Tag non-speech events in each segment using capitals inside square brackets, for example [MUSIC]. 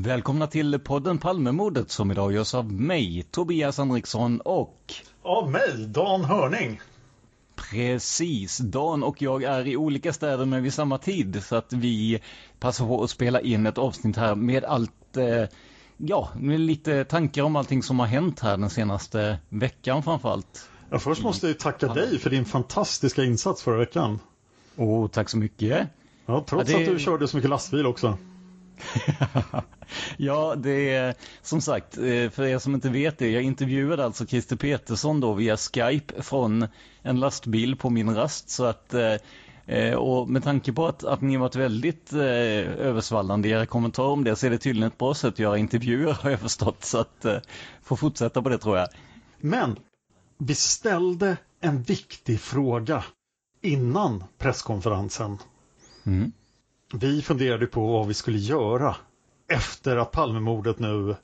Välkomna till podden Palmemordet som idag görs av mig, Tobias Henriksson och... Av mig, Dan Hörning. Precis, Dan och jag är i olika städer men vid samma tid så att vi passar på att spela in ett avsnitt här med allt, eh, ja, med lite tankar om allting som har hänt här den senaste veckan framförallt. Ja, först måste jag tacka dig för din fantastiska insats förra veckan. Åh, oh, tack så mycket. Ja, trots ja, det... att du körde så mycket lastbil också. [LAUGHS] ja, det är som sagt, eh, för er som inte vet det, jag intervjuade alltså Christer Petersson då via Skype från en lastbil på min rast så att eh, och med tanke på att, att ni varit väldigt eh, översvallande i era kommentarer om det så är det tydligen ett bra sätt att göra intervjuer [LAUGHS] har jag förstått så att eh, får fortsätta på det tror jag. Men vi ställde en viktig fråga innan presskonferensen. Mm vi funderade på vad vi skulle göra efter att Palmemordet nu,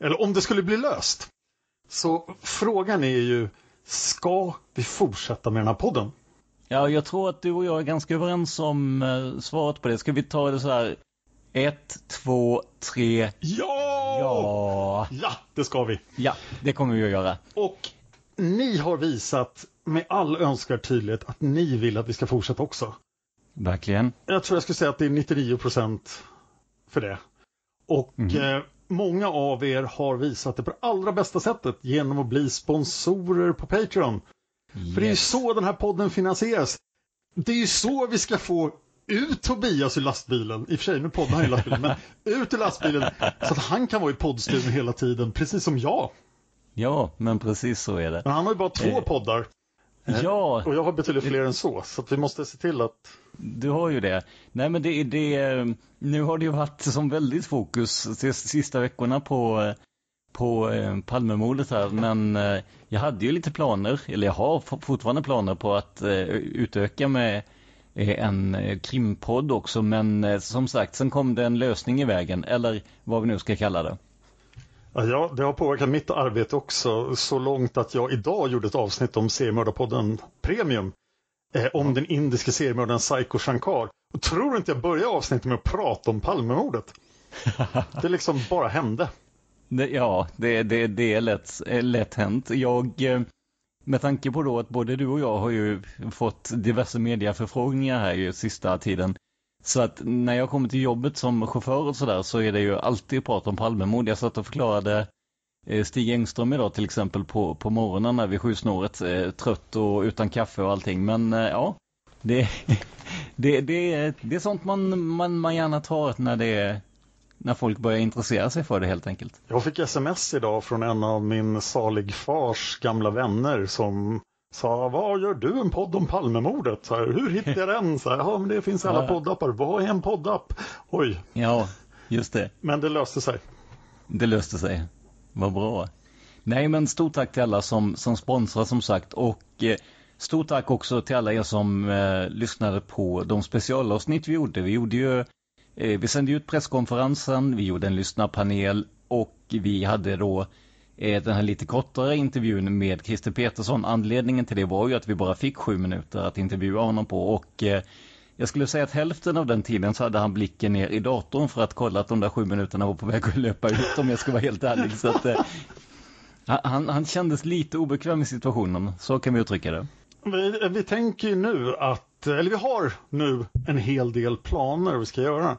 eller om det skulle bli löst. Så frågan är ju, ska vi fortsätta med den här podden? Ja, jag tror att du och jag är ganska överens om eh, svaret på det. Ska vi ta det så här? Ett, två, tre. Ja! Ja! Ja, det ska vi. Ja, det kommer vi att göra. Och ni har visat med all önskvärd tydlighet att ni vill att vi ska fortsätta också. Verkligen. Jag tror jag skulle säga att det är 99 procent för det. Och mm. eh, många av er har visat det på det allra bästa sättet genom att bli sponsorer på Patreon. Yes. För det är ju så den här podden finansieras. Det är ju så vi ska få ut Tobias ur lastbilen, i och för sig nu poddar han i lastbilen, men ut ur lastbilen så att han kan vara i poddstudion hela tiden, precis som jag. Ja, men precis så är det. Men han har ju bara två eh. poddar. Ja. Och jag har betydligt fler än så, så vi måste se till att... Du har ju det. Nej men det, det nu har det ju varit som väldigt fokus de sista veckorna på, på eh, Palmemordet här. Men eh, jag hade ju lite planer, eller jag har fortfarande planer på att eh, utöka med en krimpodd också. Men som sagt, sen kom det en lösning i vägen, eller vad vi nu ska kalla det. Ja, det har påverkat mitt arbete också så långt att jag idag gjorde ett avsnitt om seriemördarpodden Premium eh, om den indiska seriemördaren Psycho Shankar. Och tror inte jag började avsnittet med att prata om Palmemordet? det liksom bara hände. [LAUGHS] Ja, det, det, det är lätt, lätt hänt. Jag, eh, med tanke på då att både du och jag har ju fått diverse mediaförfrågningar här ju sista tiden så att när jag kommer till jobbet som chaufför och sådär så är det ju alltid prat om Palmemord. Jag satt och förklarade eh, Stig Engström idag till exempel på, på morgonen när vi sjusnåret, eh, trött och utan kaffe och allting. Men eh, ja, det, [LAUGHS] det, det, det är sånt man, man, man gärna tar när det är när folk börjar intressera sig för det helt enkelt. Jag fick sms idag från en av min salig fars gamla vänner som sa, vad gör du en podd om Palmemordet? Så här, Hur hittar jag den? Så här, ja, men det finns alla poddappar. Vad är en poddapp? Oj, Ja, just det. men det löste sig. Det löste sig. Vad bra. Nej, men stort tack till alla som, som sponsrar som sagt och eh, stort tack också till alla er som eh, lyssnade på de specialavsnitt vi gjorde. Vi gjorde ju, eh, vi sände ut presskonferensen, vi gjorde en lyssnarpanel och vi hade då Eh, den här lite kortare intervjun med Christer Petersson. Anledningen till det var ju att vi bara fick sju minuter att intervjua honom på och eh, jag skulle säga att hälften av den tiden så hade han blicken ner i datorn för att kolla att de där sju minuterna var på väg att löpa ut om jag ska vara helt ärlig. Så att, eh, han, han kändes lite obekväm i situationen, så kan vi uttrycka det. Vi, vi tänker ju nu att, eller vi har nu en hel del planer vi ska göra.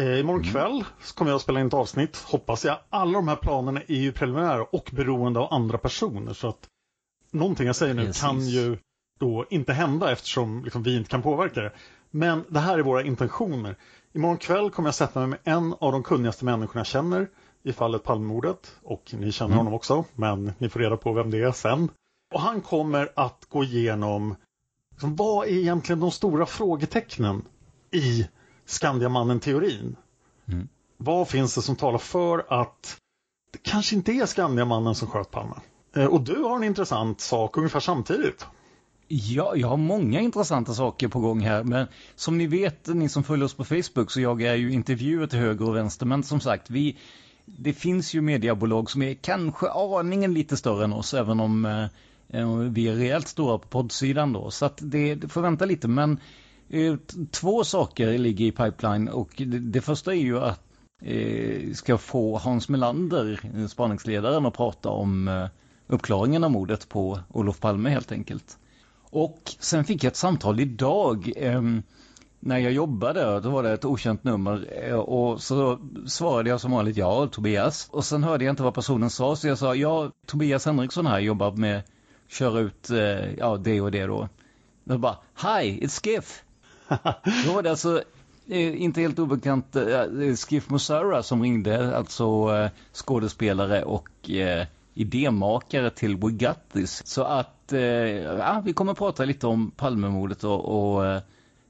Eh, imorgon kväll så kommer jag att spela in ett avsnitt, hoppas jag. Alla de här planerna är ju preliminära och beroende av andra personer. Så att någonting jag säger nu Precis. kan ju då inte hända eftersom liksom, vi inte kan påverka det. Men det här är våra intentioner. Imorgon kväll kommer jag sätta mig med en av de kunnigaste människorna jag känner i fallet Palmemordet. Och ni känner honom också, men ni får reda på vem det är sen. Och han kommer att gå igenom liksom, vad är egentligen de stora frågetecknen i Skandiamannen-teorin? Mm. Vad finns det som talar för att det kanske inte är Skandiamannen som sköt Palme? Eh, Och du har en intressant sak ungefär samtidigt. Ja, jag har många intressanta saker på gång här, men som ni vet, ni som följer oss på Facebook, så jag är ju intervjuer till höger och vänster, men som sagt, vi, det finns ju mediebolag som är kanske aningen lite större än oss, även om eh, vi är rejält stora på poddsidan då, så att det, det får vänta lite, men eh, Eh, två saker ligger i pipeline och det, första är ju att eh, ska få Hans Melander, eh, spaningsledaren, att prata om uppklaringen av mordet på Olof Palme helt enkelt. Och sen fick jag ett samtal idag när jag jobbade, då var det ett okänt nummer och så svarade jag som vanligt ja, Tobias. Och sen hörde jag inte vad personen sa så jag sa ja, Tobias Henriksson här jobbar med att köra ut ja, det och det då. Och bara, hi, it's Skiff. [LAUGHS] då var det alltså inte helt obekant eh, Skiff Musara som ringde, alltså eh, skådespelare och eh, idémakare till We Got This. Så att eh, ja, vi kommer att prata lite om Palmemordet och, och eh,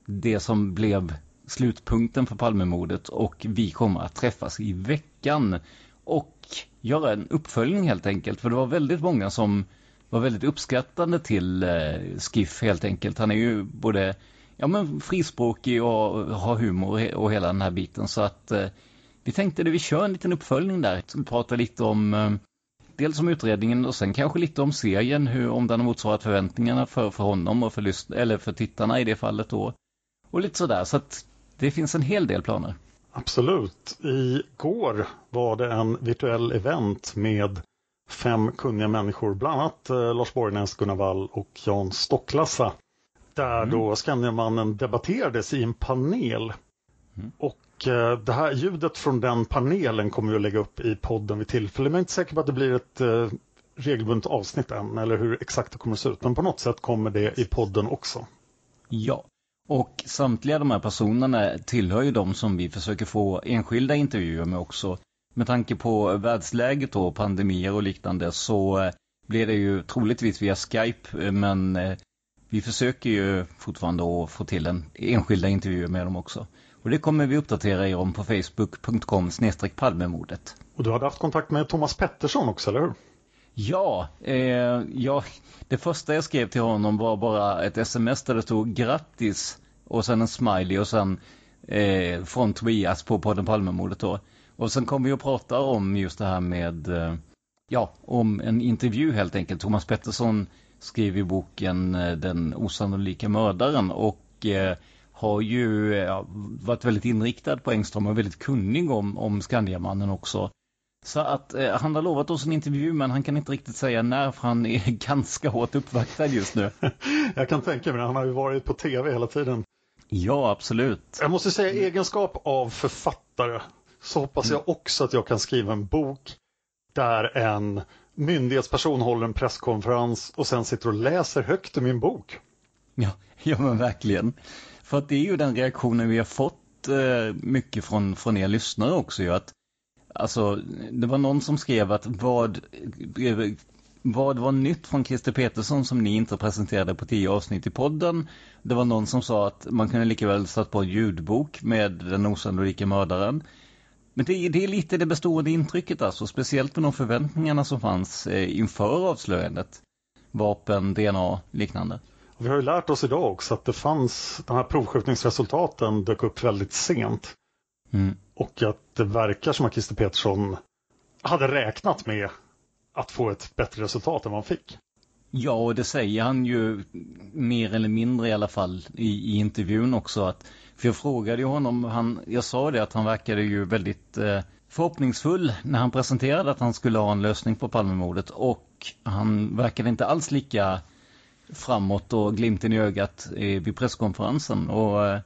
det som blev slutpunkten för Palmemordet och vi kommer att träffas i veckan och göra en uppföljning helt enkelt. För det var väldigt många som var väldigt uppskattande till eh, Skiff helt enkelt. Han är ju både ja, men frispråkig och har humor och hela den här biten. Så att eh, vi tänkte att vi kör en liten uppföljning där. Vi pratar lite om eh, dels om utredningen och sen kanske lite om serien, hur, om den har motsvarat förväntningarna för, för honom och för, lys- eller för tittarna i det fallet då. Och lite sådär, så att det finns en hel del planer. Absolut. Igår var det en virtuell event med fem kunniga människor, bland annat eh, Lars Borgnäs, Gunnar Wall och Jan Stocklassa. Där då Skandiamannen debatterades i en panel. Och eh, det här ljudet från den panelen kommer vi att lägga upp i podden vid tillfälle. Men jag är inte säker på att det blir ett eh, regelbundet avsnitt än eller hur exakt det kommer att se ut. Men på något sätt kommer det i podden också. Ja, och samtliga de här personerna tillhör ju de som vi försöker få enskilda intervjuer med också. Med tanke på världsläget och pandemier och liknande så eh, blir det ju troligtvis via Skype eh, men eh, vi försöker ju fortfarande att få till en enskilda intervjuer med dem också. Och det kommer vi uppdatera er om på facebook.com palmemordet. Och du hade haft kontakt med Thomas Pettersson också, eller hur? Ja, eh, ja, det första jag skrev till honom var bara ett sms där det stod grattis och sen en smiley och sen eh, från Tobias på podden Palmemordet då. Och sen kom vi att prata om just det här med, eh, ja, om en intervju helt enkelt. Thomas Pettersson skrev i boken eh, Den osannolika mördaren och eh, har ju ja, varit väldigt inriktad på Engström och väldigt kunnig om, om Skandiamannen också. Så att eh, han har lovat oss en intervju men han kan inte riktigt säga när för han är [LAUGHS] ganska hårt uppvaktad just nu. [LAUGHS] Jag kan tänka mig det, han har ju varit på tv hela tiden. Ja, absolut. Jag måste säga i egenskap av författare så hoppas jag också att jag kan skriva en bok där en myndighetsperson håller en presskonferens och sen sitter och läser högt ur min bok. Ja, [LAUGHS] ja men verkligen. För att det är ju den reaktionen vi har fått eh, mycket från, från er lyssnare också ju att Alltså, det var någon som skrev att vad, eh, vad var nytt från Christer Petersson som ni inte presenterade på tio avsnitt i podden? Det var någon som sa att man kunde lika väl satt på en ljudbok med den osannolika mördaren. Men det, det är lite det bestående intrycket alltså, speciellt med de förväntningarna som fanns eh, inför avslöjandet. Vapen, DNA, liknande. Vi har ju lärt oss idag också att det fanns, de här provskjutningsresultaten dök upp väldigt sent. Mm. Och att det verkar som att Christer Petersson hade räknat med att få ett bättre resultat än vad han fick. Ja, och det säger han ju mer eller mindre i alla fall i, i intervjun också. Att, för jag frågade ju honom, han, jag sa det att han verkade ju väldigt eh, förhoppningsfull när han presenterade att han skulle ha en lösning på Palmemordet. Och han verkade inte alls lika framåt och glimten i ögat eh, vid presskonferensen. Och eh,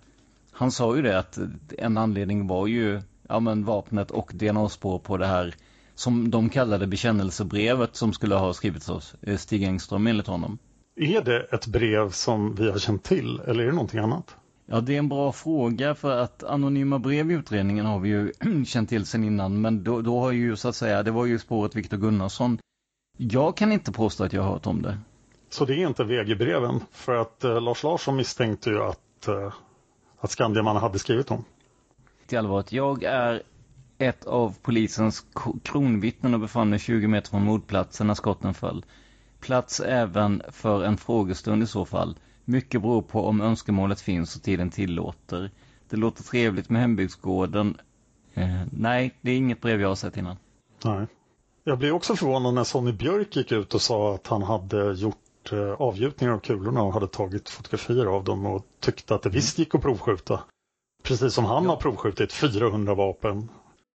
han sa ju det att en anledning var ju ja, men vapnet och DNA-spår på det här som de kallade bekännelsebrevet som skulle ha skrivits av eh, Stig Engström enligt honom. Är det ett brev som vi har känt till eller är det någonting annat? Ja, det är en bra fråga för att anonyma brev i utredningen har vi ju [CLEARS THROAT] känt till sedan innan. Men då, då har ju så att säga, det var ju spåret Viktor Gunnarsson. Jag kan inte påstå att jag har hört om det. Så det är inte VG-breven? För att eh, Lars Larsson misstänkte ju att, eh, att Skandiamannen hade skrivit dem. Till allvarligt, jag är ett av polisens kronvittnen och befann mig 20 meter från mordplatsen när skotten föll. Plats även för en frågestund i så fall. Mycket beror på om önskemålet finns och tiden tillåter. Det låter trevligt med hembygdsgården. Eh, nej, det är inget brev jag har sett innan. Nej. Jag blev också förvånad när Sonny Björk gick ut och sa att han hade gjort eh, avgjutningar av kulorna och hade tagit fotografier av dem och tyckte att det visst gick att provskjuta. Precis som han ja. har provskjutit 400 vapen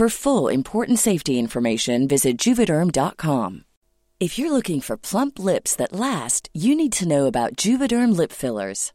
For full important safety information, visit juvederm.com. If you're looking for plump lips that last, you need to know about Juvederm lip fillers.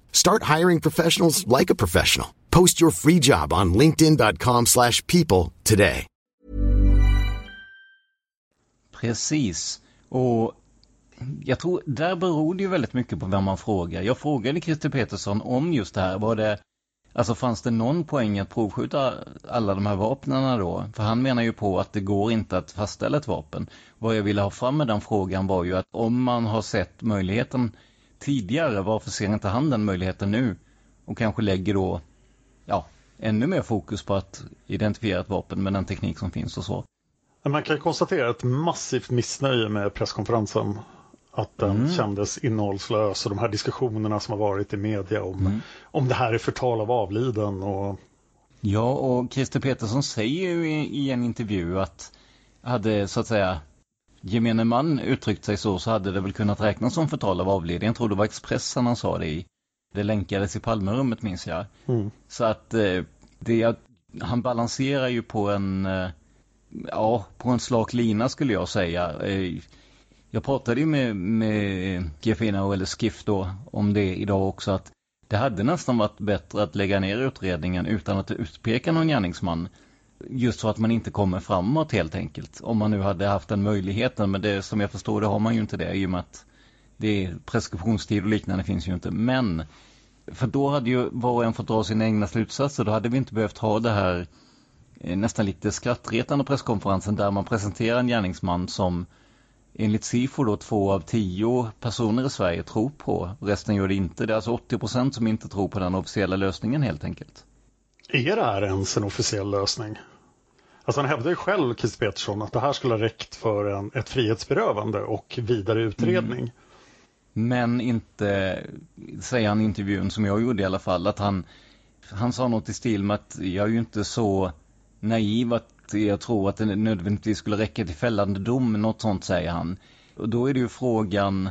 Start hiring professionals like a professional. Post your free job on linkedin.com/people slash people today. Precis. Och jag tror, där beror det ju väldigt mycket på vem man frågar. Jag frågade Christer Petersson om just det här. Var det, alltså fanns det någon poäng att provskjuta alla de här vapnen då? För han menar ju på att det går inte att fastställa ett vapen. Vad jag ville ha fram med den frågan var ju att om man har sett möjligheten tidigare, varför ser inte han den möjligheten nu? Och kanske lägger då, ja, ännu mer fokus på att identifiera ett vapen med den teknik som finns och så. Man kan konstatera ett massivt missnöje med presskonferensen. Att den Mm. kändes innehållslös och de här diskussionerna som har varit i media om, Mm. om det här är förtal av avliden. Och, Ja, och Christer Petersson säger ju i, i en intervju att hade så att säga gemene man uttryckt sig så så hade det väl kunnat räknas som förtal av avliden. Jag tror det var Expressen han sa det i. Det länkades i Palmerummet minns jag. mm. Så att eh, det, han balanserar ju på en, eh, ja, på en slak lina skulle jag säga. Eh, Jag pratade ju med, med Gefina eller Skiff då om det idag också att det hade nästan varit bättre att lägga ner utredningen utan att utpeka någon gärningsman. Just så att man inte kommer framåt helt enkelt. Om man nu hade haft den möjligheten. Men det som jag förstår det har man ju inte det i och med att det är preskriptionstid och liknande finns ju inte. Men för då hade ju var och en fått dra sina egna slutsatser. Då hade vi inte behövt ha det här eh, nästan lite skrattretande presskonferensen där man presenterar en gärningsman som enligt SIFO då två av tio personer i Sverige tror på. Resten gör det inte. Det är alltså 80 procent som inte tror på den officiella lösningen helt enkelt. Är det här ens en officiell lösning? Alltså han hävdar ju själv, Christer Petersson, att det här skulle ha räckt för en, ett frihetsberövande och vidare utredning. Mm. Men inte, säger han i intervjun som jag gjorde i alla fall, att han, han sa något i stil med att jag är ju inte så naiv att jag tror att det nödvändigtvis skulle räcka till fällande dom, något sånt säger han. Och då är det ju frågan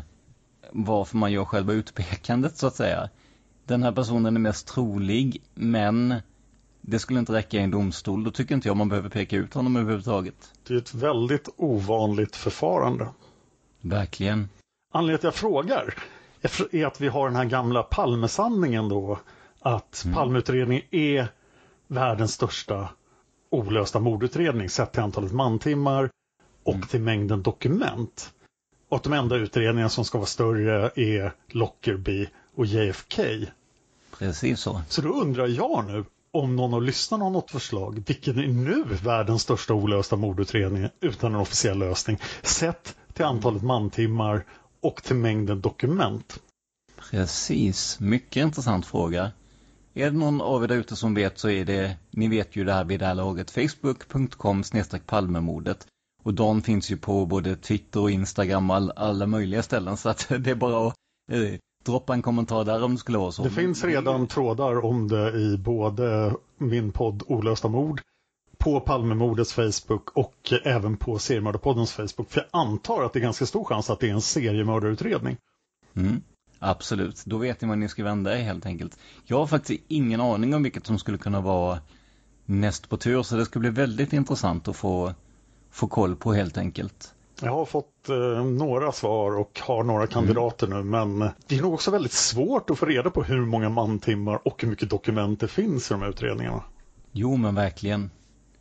varför man gör själva utpekandet så att säga. Den här personen är mest trolig, men det skulle inte räcka i en domstol. Då tycker inte jag man behöver peka ut honom överhuvudtaget. Det är ett väldigt ovanligt förfarande. Verkligen. Anledningen till att jag frågar är att vi har den här gamla Palmesanningen då. Att Mm. Palmeutredningen är världens största olösta mordutredning sett till antalet mantimmar och Mm. till mängden dokument. Och att de enda utredningar som ska vara större är Lockerbie och JFK. Precis så. Så då undrar jag nu om någon av lyssnarna har något förslag. Vilken är nu världens största olösta mordutredning utan en officiell lösning? Sett till antalet mantimmar och till mängden dokument. Precis, mycket intressant fråga. Är det någon av er där ute som vet så är det, ni vet ju det här vid det här laget, facebook.com palmemordet. Och Dan finns ju på både Twitter och Instagram och all, alla möjliga ställen så att [LAUGHS] det är bara att eh, droppa en kommentar där om det skulle vara så. Det finns redan trådar om det i både min podd Olösta mord, på Palmemordets Facebook och även på Seriemördarpoddens Facebook. För jag antar att det är ganska stor chans att det är en seriemördarutredning. Mm, absolut, då vet ni vad ni ska vända er helt enkelt. Jag har faktiskt ingen aning om vilket som skulle kunna vara näst på tur så det ska bli väldigt intressant att få, få koll på helt enkelt. Jag har fått eh, några svar och har några kandidater nu men det är nog också väldigt svårt att få reda på hur många mantimmar och hur mycket dokument det finns i de här utredningarna. Jo, men verkligen.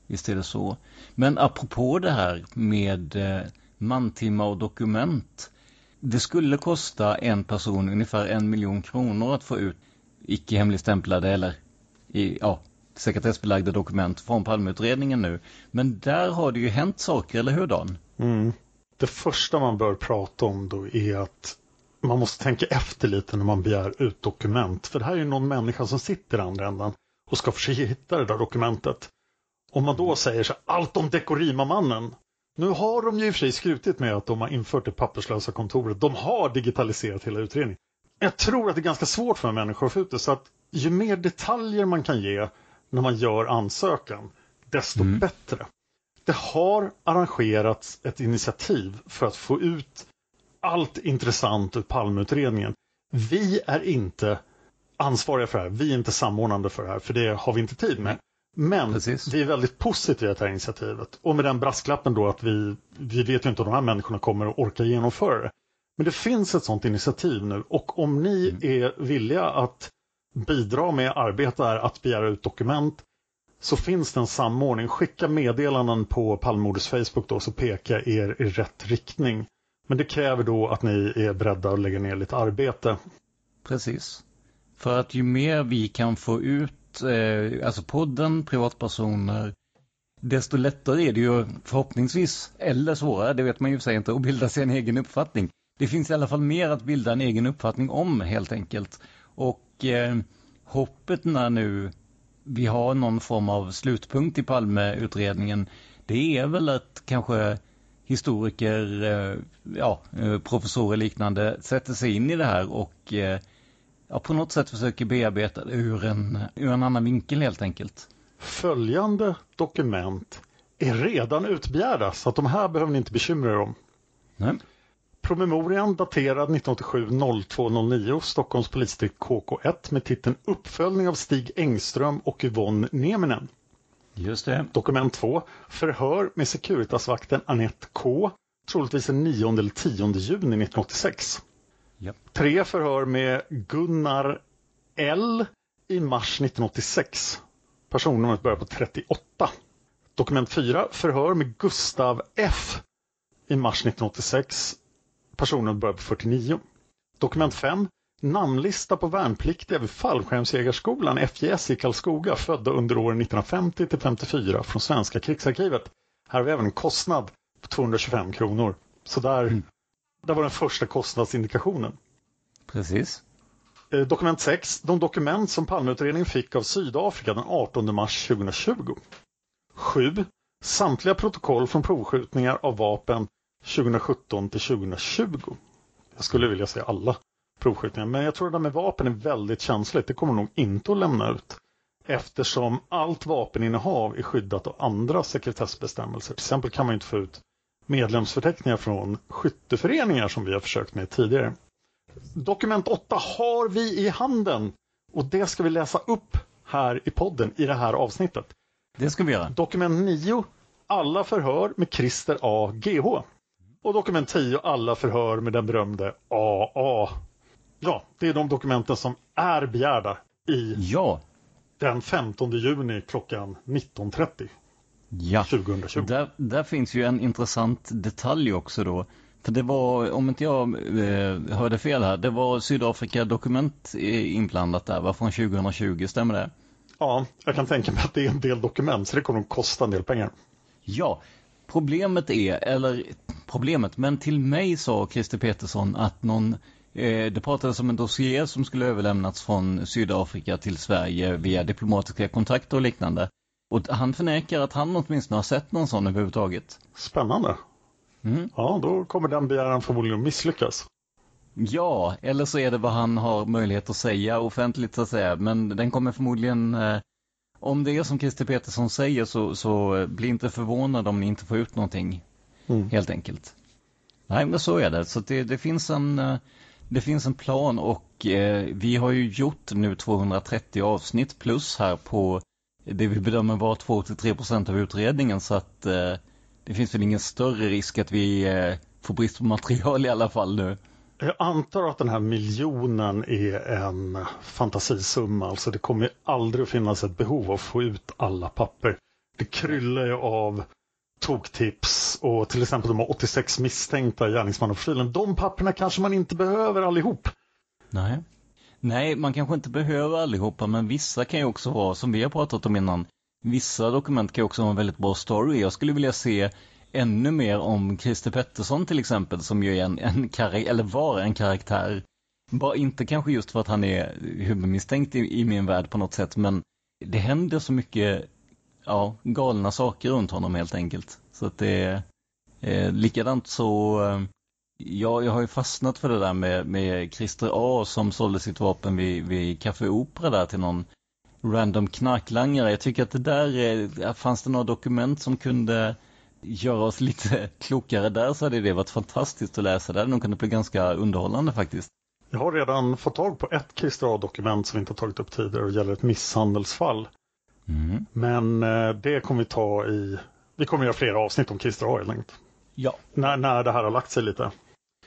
Visst är det så. Men apropå det här med eh, mantimmar och dokument. Det skulle kosta en person ungefär en miljon kronor att få ut icke hemligstämplade eller i, ja, sekretessbelagda dokument från Palmeutredningen nu. Men där har det ju hänt saker, eller hur Dan? Mm. Det första man bör prata om då är att man måste tänka efter lite när man begär ut dokument. För det här är ju någon människa som sitter i andra änden och ska försöka hitta det där dokumentet. Om man då säger så här, allt om Dekorima-mannen. Nu har de ju i och för sig skrutit med att de har infört det papperslösa kontoret. De har digitaliserat hela utredningen. Jag tror att det är ganska svårt för människor att få ut det. Så att ju mer detaljer man kan ge när man gör ansökan, desto bättre. Det har arrangerats ett initiativ för att få ut allt intressant ur Palmeutredningen. Vi är inte ansvariga för det här. Vi är inte samordnande för det här, för det har vi inte tid med. Men Precis. vi är väldigt positiva till det här initiativet. Och med den brasklappen då att vi, vi vet ju inte om de här människorna kommer att orka genomföra det. Men det finns ett sådant initiativ nu och om ni är villiga att bidra med arbete är att begära ut dokument så finns det en samordning. Skicka meddelanden på Palmemordets Facebook då så pekar er i rätt riktning. Men det kräver då att ni är beredda att lägga ner lite arbete. Precis. För att ju mer vi kan få ut, eh, alltså podden, privatpersoner, desto lättare är det ju förhoppningsvis, eller svårare, det vet man ju för sig inte, att bilda sig en egen uppfattning. Det finns i alla fall mer att bilda en egen uppfattning om helt enkelt. Och eh, hoppet när nu vi har någon form av slutpunkt i Palmeutredningen, det är väl att kanske historiker, eh, ja, eh, professorer liknande sätter sig in i det här och eh, ja, på något sätt försöker bearbeta det ur en, ur en annan vinkel helt enkelt. Följande dokument är redan utbegärda så att de här behöver ni inte bekymra er om. Nej. Promemorian daterad 1987-02-09 Stockholms polisdistrikt KK1 med titeln Uppföljning av Stig Engström och Yvonne Nieminen. Just det. Dokument 2. Förhör med Securitasvakten Annette K. Troligtvis den 9 eller 10 juni 1986. Ja. Tre förhör med Gunnar L i mars 1986. Personnumret börjar på 38. Dokument 4. Förhör med Gustav F i mars 1986. Personnumret börjar på 49. Dokument 5. Namnlista på värnpliktiga vid Fallskärmsjägarskolan FJS i Karlskoga födda under åren 1950 till 54 från Svenska krigsarkivet. Här har vi även en kostnad på 225 kronor. Så där, mm. där var den första kostnadsindikationen. Precis. Eh, dokument 6. De dokument som Palmeutredningen fick av Sydafrika den 18 mars 2020. 7. Samtliga protokoll från provskjutningar av vapen 2017 till 2020. Jag skulle vilja säga alla provskjutningar, men jag tror att det där med vapen är väldigt känsligt. Det kommer nog inte att lämna ut eftersom allt vapeninnehav är skyddat av andra sekretessbestämmelser. Till exempel kan man inte få ut medlemsförteckningar från skytteföreningar som vi har försökt med tidigare. Dokument 8 har vi i handen och det ska vi läsa upp här i podden i det här avsnittet. Det ska vi göra. Dokument 9. Alla förhör med Christer A. GH. Och dokument 10. Alla förhör med den berömde AA. Ja, det är de dokumenten som är begärda i ja. den 15 juni klockan 19.30. Ja, 2020. Där, där finns ju en intressant detalj också då. För det var, om inte jag eh, hörde fel här, det var Sydafrika-dokument inblandat där, var från 2020, stämmer det? Ja, jag kan tänka mig att det är en del dokument, så det kommer att kosta en del pengar. Ja, problemet är, eller problemet, men till mig sa Christer Petersson att någon eh, det pratades om en dossier som skulle överlämnats från Sydafrika till Sverige via diplomatiska kontakter och liknande. Och han förnekar att han åtminstone har sett någon sån överhuvudtaget. Spännande. Mm. Ja, då kommer den begäran förmodligen misslyckas. Ja, eller så är det vad han har möjlighet att säga offentligt så att säga. Men den kommer förmodligen, eh, om det är som Christer Petersson säger så, så bli inte förvånad om ni inte får ut någonting. Mm. Helt enkelt. Nej, men så är det. Så det, det, finns en, eh, det finns en plan och eh, vi har ju gjort nu 230 avsnitt plus här på det vi bedömer vara 2-3% av utredningen så att eh, det finns väl ingen större risk att vi eh, får brist på material i alla fall nu. Jag antar att den här miljonen är en fantasisumma. Alltså det kommer aldrig att finnas ett behov av att få ut alla papper. Det kryllar ju av toktips och till exempel de 86 misstänkta gärningsmannaprofilen. De papperna kanske man inte behöver allihop. Nej. Nej, man kanske inte behöver allihopa, men vissa kan ju också vara, som vi har pratat om innan, vissa dokument kan ju också ha en väldigt bra story. Jag skulle vilja se ännu mer om Christer Pettersson till exempel som ju är en, en karaktär, eller var en karaktär. Bara inte kanske just för att han är huvudmisstänkt i, i min värld på något sätt men det händer så mycket ja, galna saker runt honom helt enkelt. Så att det är eh, likadant så eh, ja, jag har ju fastnat för det där med, med Christer A som sålde sitt vapen vid, vid Café Opera där till någon random knarklangare. Jag tycker att det där, är, fanns det några dokument som kunde göra oss lite [LAUGHS] klokare där så hade det varit fantastiskt att läsa. Det hade nog kunnat bli ganska underhållande faktiskt. Jag har redan fått tag på ett Christer-dokument som vi inte har tagit upp tidigare och gäller ett misshandelsfall. Mm. Men eh, det kommer vi ta i, vi kommer göra flera avsnitt om Christer A helt enkelt. Ja. När, när det här har lagt sig lite.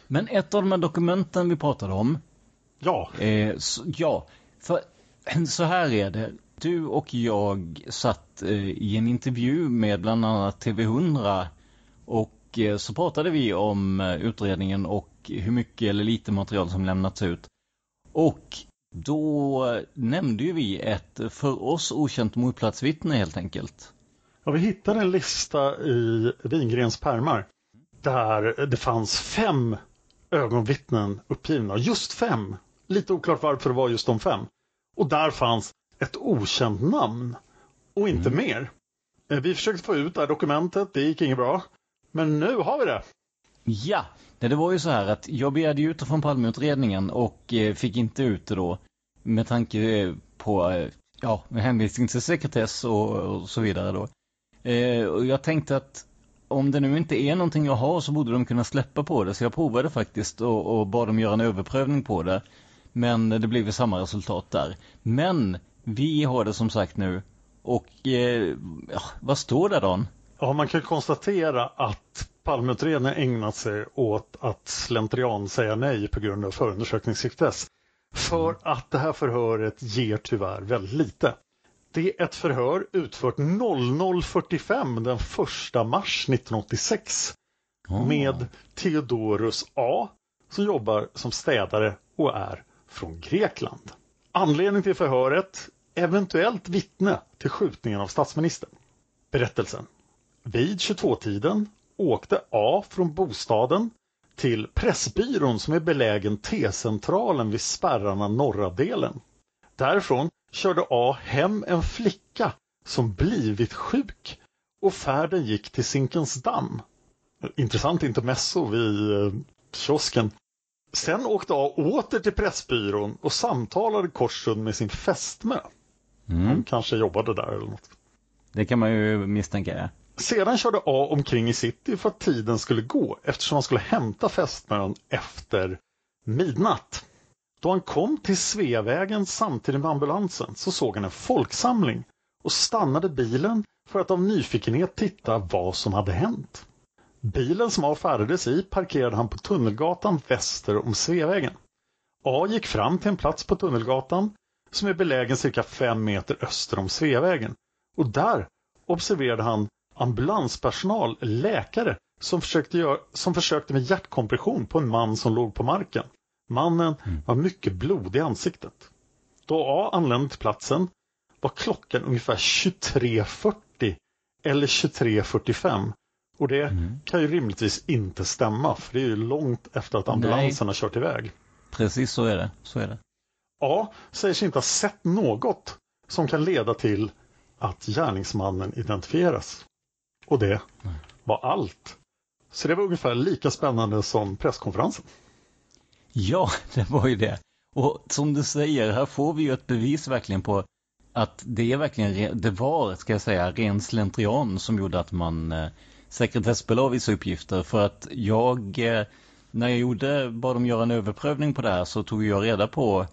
Men ett av de här dokumenten vi pratade om. Ja. Eh, så, ja, för [CLEARS THROAT] Så här är det. Du och jag satt eh, i en intervju med bland annat TV100 och eh, så pratade vi om eh, utredningen och hur mycket eller lite material som lämnats ut. Och då nämnde ju vi ett för oss okänt mordplatsvittne helt enkelt. Ja, vi hittade en lista i Wingrens pärmar där det fanns fem ögonvittnen uppgivna. Just fem. Lite oklart varför det var just de fem. Och där fanns ett okänt namn och inte mm. mer. Eh, vi försökte få ut det här dokumentet, det gick inget bra. Men nu har vi det. Ja, det var ju så här att jag begärde ut det från Palmeutredningen och eh, fick inte ut det då. Med tanke på, eh, ja, med hänvisning till sekretess och, och så vidare då. Och jag tänkte att om det nu inte är någonting jag har så borde de kunna släppa på det. Så jag provade faktiskt och, och bad dem göra en överprövning på det. Men det blev ju samma resultat där. Men vi har det som sagt nu. Och eh, vad står det då? Ja, man kan konstatera att Palmeutredningen ägnat sig åt att slentrian säga nej på grund av förundersökningssekretess. För att det här förhöret ger tyvärr väldigt lite. Det är ett förhör utfört 00.45 den 1 mars 1986 oh. med Theodorus A som jobbar som städare och är från Grekland. Anledning till förhöret eventuellt vittne till skjutningen av statsministern. Berättelsen. Vid 22-tiden åkte A från bostaden till Pressbyrån som är belägen T-centralen vid spärrarna norra delen. Därifrån körde A hem en flicka som blivit sjuk och färden gick till Zinkensdamm. Intressant intermezzo vid eh, kiosken. Sen åkte A åter till Pressbyrån och samtalade kort stund med sin fästmö. Mm. Hon kanske jobbade där eller något. Det kan man ju misstänka. Ja. Sedan körde A omkring i city för att tiden skulle gå eftersom han skulle hämta fästmön efter midnatt. Då han kom till Sveavägen samtidigt med ambulansen så såg han en folksamling och stannade bilen för att av nyfikenhet titta vad som hade hänt. Bilen som A färdades i parkerade han på Tunnelgatan väster om Sveavägen. A gick fram till en plats på Tunnelgatan som är belägen cirka fem meter öster om Sveavägen. Och där observerade han ambulanspersonal, läkare, som försökte, göra, som försökte med hjärtkompression på en man som låg på marken. Mannen mm. var mycket blodig i ansiktet. Då A anlände till platsen var klockan ungefär 23.40 eller 23.45. Och det mm. kan ju rimligtvis inte stämma för det är ju långt efter att ambulansen Nej. har kört iväg. Precis så är det. Så är det. A säger sig inte ha sett något som kan leda till att gärningsmannen identifieras. Och det mm. var allt. Så det var ungefär lika spännande som presskonferensen. Ja, [LAUGHS] det var ju det. Och som du säger, här får vi ju ett bevis verkligen på att det är verkligen, det var, ska jag säga, ren slentrian som gjorde att man eh, sekretessbelade vissa uppgifter. För att jag, eh, när jag gjorde, bad dem göra en överprövning på det här så tog jag reda på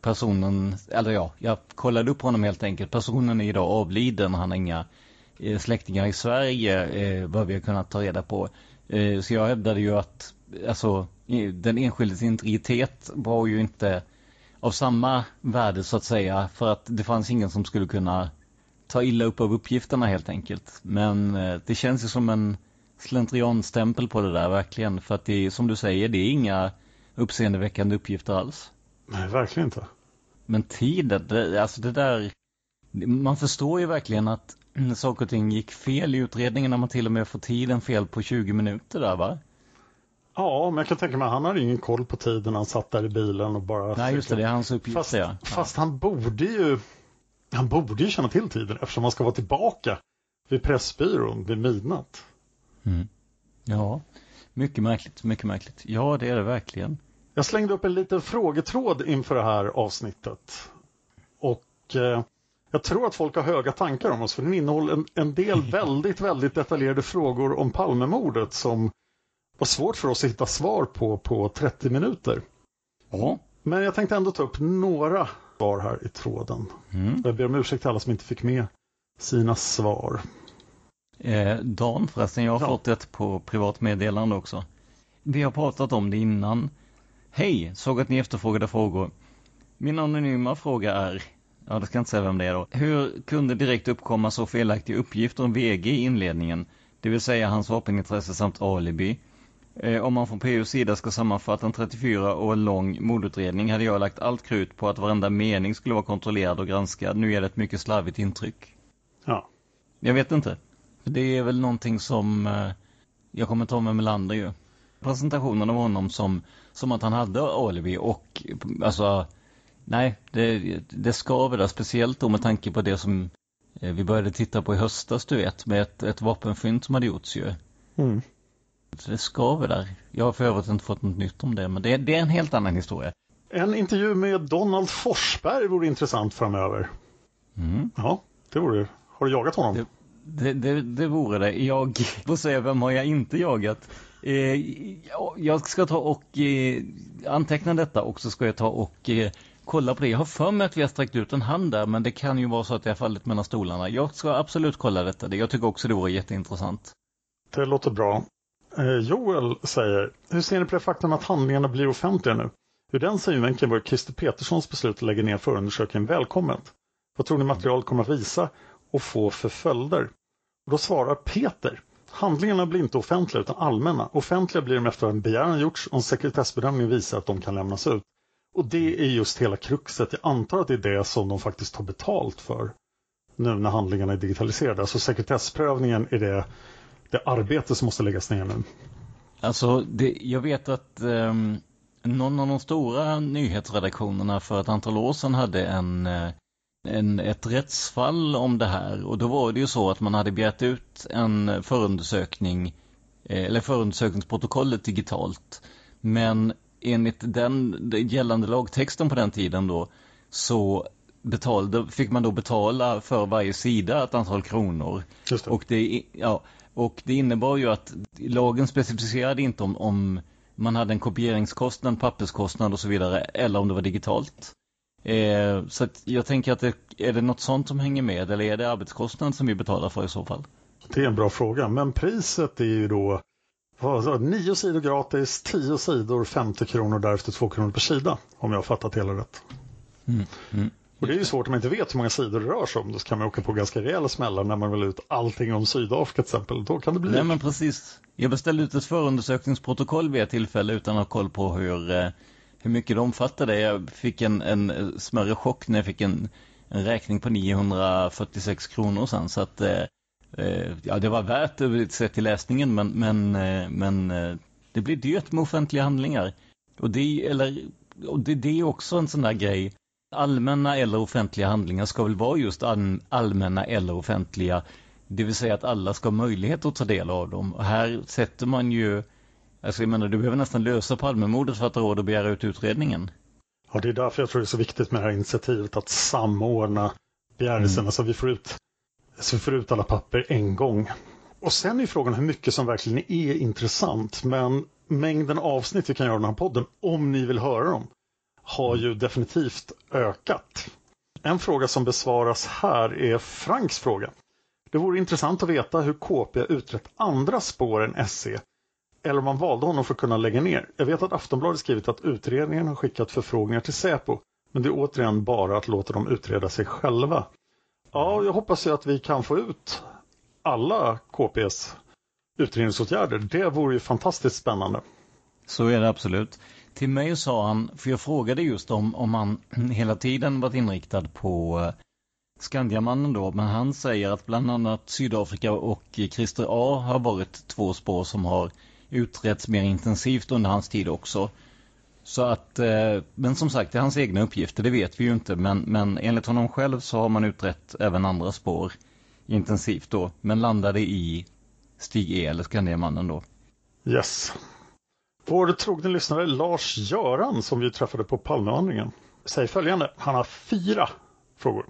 personen, eller ja, jag kollade upp honom helt enkelt. Personen är idag avliden, han har inga eh, släktingar i Sverige, eh, vad vi har kunnat ta reda på. Så jag hävdade ju att, alltså, den enskildes integritet var ju inte av samma värde så att säga, för att det fanns ingen som skulle kunna ta illa upp av uppgifterna helt enkelt. Men eh, det känns ju som en slentrianstämpel på det där verkligen, för att det är som du säger, det är inga uppseendeväckande uppgifter alls. Nej, verkligen inte. Men tiden, det, alltså det där, man förstår ju verkligen att [CLEARS THROAT] saker och ting gick fel i utredningen när man till och med får tiden fel på 20 minuter där va? Ja, men jag kan tänka mig att han hade ingen koll på tiden han satt där i bilen och bara... Nej, just det, det är hans uppgift, fast, ja. Fast han borde ju... Han borde ju känna till tiden eftersom han ska vara tillbaka vid Pressbyrån vid midnatt. Mm. Ja, mycket märkligt, mycket märkligt. Ja, det är det verkligen. Jag slängde upp en liten frågetråd inför det här avsnittet. Och eh, jag tror att folk har höga tankar om oss för den innehåller en, en del [LAUGHS] väldigt, väldigt detaljerade frågor om Palmemordet som var svårt för oss att hitta svar på på 30 minuter. Ja. Men jag tänkte ändå ta upp några svar här i tråden. Mm. Jag ber om ursäkt till alla som inte fick med sina svar. Eh, Dan förresten, jag har ja. fått ett på privat meddelande också. Vi har pratat om det innan. Hej, såg att ni efterfrågade frågor. Min anonyma fråga är, Ja, det ska jag inte säga vem det är då. Hur kunde direkt uppkomma så felaktiga uppgifter om VG i inledningen? Det vill säga hans vapenintresse samt alibi. Eh, om man från PUs sida ska sammanfatta en 34 år lång mordutredning hade jag lagt allt krut på att varenda mening skulle vara kontrollerad och granskad. Nu är det ett mycket slarvigt intryck. Ja. Jag vet inte. Det är väl någonting som eh, jag kommer ta med Melander ju. Presentationen av honom som, som att han hade alibi och alltså nej, det, det skaver där speciellt då med tanke på det som eh, vi började titta på i höstas du vet med ett, ett vapenfynd som hade gjorts ju. Mm. Det skaver där. Jag har för övrigt inte fått något nytt om det men det, det är en helt annan historia. En intervju med Donald Forsberg vore intressant framöver. Mm. Ja, det vore Har du jagat honom? Det, det, det, det vore det. Jag [LAUGHS] får säga, vem har jag inte jagat? Eh, jag ska ta och eh, anteckna detta och så ska jag ta och eh, kolla på det. Jag har för mig att vi har sträckt ut en hand där men det kan ju vara så att det har fallit mellan stolarna. Jag ska absolut kolla detta. Jag tycker också det vore jätteintressant. Det låter bra. Eh, Joel säger, hur ser ni på det faktum att handlingarna blir offentliga nu? Ur den synvinkeln var Christer Peterssons beslut att lägga ner förundersökningen välkommet. Vad tror ni materialet kommer att visa och få för följder? Och då svarar Peter, handlingarna blir inte offentliga utan allmänna. Offentliga blir de efter att en begäran gjorts och en sekretessbedömning visar att de kan lämnas ut. Och det är just hela kruxet. Jag antar att det är det som de faktiskt tar betalt för nu när handlingarna är digitaliserade. Alltså sekretessprövningen är det, det arbete som måste läggas ner nu. Alltså, det, jag vet att eh, någon av de stora nyhetsredaktionerna för ett antal år sedan hade en, eh, en, ett rättsfall om det här. Och då var det ju så att man hade begärt ut en förundersökning, eh, eller förundersökningsprotokollet digitalt. Men enligt den gällande lagtexten på den tiden då så betalade, fick man då betala för varje sida ett antal kronor. Det. Och, det, ja, och det innebar ju att lagen specificerade inte om, om man hade en kopieringskostnad, papperskostnad och så vidare eller om det var digitalt. Eh, så jag tänker att det, är det något sånt som hänger med eller är det arbetskostnad som vi betalar för i så fall? Det är en bra fråga, men priset är ju då vad, nio sidor gratis, tio sidor 50 kronor därefter två kronor per sida. Om jag har fattat hela rätt. Mm, mm. Och det är ju svårt om man inte vet hur många sidor det rör sig om. Då kan man åka på ganska rejäla smällar när man vill ut allting om Sydafrika till exempel. Då kan det bli... Nej men precis. Jag beställde ut ett förundersökningsprotokoll vid ett tillfälle utan att ha koll på hur, eh, hur mycket det omfattade. Jag fick en, en smärre chock när jag fick en, en räkning på 946 kronor sen. Så att eh, eh, ja, det var värt det sett till läsningen men, men, eh, men det blir dyrt med offentliga handlingar. Och det, eller, och det, det är också en sån där grej allmänna eller offentliga handlingar ska väl vara just allmänna eller offentliga. Det vill säga att alla ska ha möjlighet att ta del av dem. Och här sätter man ju, alltså jag menar du behöver nästan lösa Palmemordet för att ha råd att begära ut utredningen. Ja, det är därför jag tror det är så viktigt med det här initiativet att samordna begärelserna mm. så vi får ut så vi får ut alla papper en gång. Och sen är frågan hur mycket som verkligen är intressant. Men mängden avsnitt vi kan göra i den här podden, om ni vill höra dem, har ju definitivt ökat. En fråga som besvaras här är Franks fråga. Det vore intressant att veta hur KP utrett andra spår än SE eller om man valde honom för att kunna lägga ner. Jag vet att Aftonbladet skrivit att utredningen har skickat förfrågningar till Säpo men det är återigen bara att låta dem utreda sig själva. Ja, jag hoppas ju att vi kan få ut alla KPs utredningsåtgärder. Det vore ju fantastiskt spännande. Så är det absolut. Till mig sa han, för jag frågade just om, om han [CLEARS THROAT] hela tiden varit inriktad på eh, Skandiamannen då, men han säger att bland annat Sydafrika och Christer A har varit två spår som har utretts mer intensivt under hans tid också. Så att, eh, men som sagt, det är hans egna uppgifter, det vet vi ju inte, men, men enligt honom själv så har man utrett även andra spår intensivt då, men landade i Stig E eller Skandiamannen då. Yes. Vår trogne lyssnare Lars-Göran som vi träffade på Palmevandringen säger följande. Han har fyra frågor.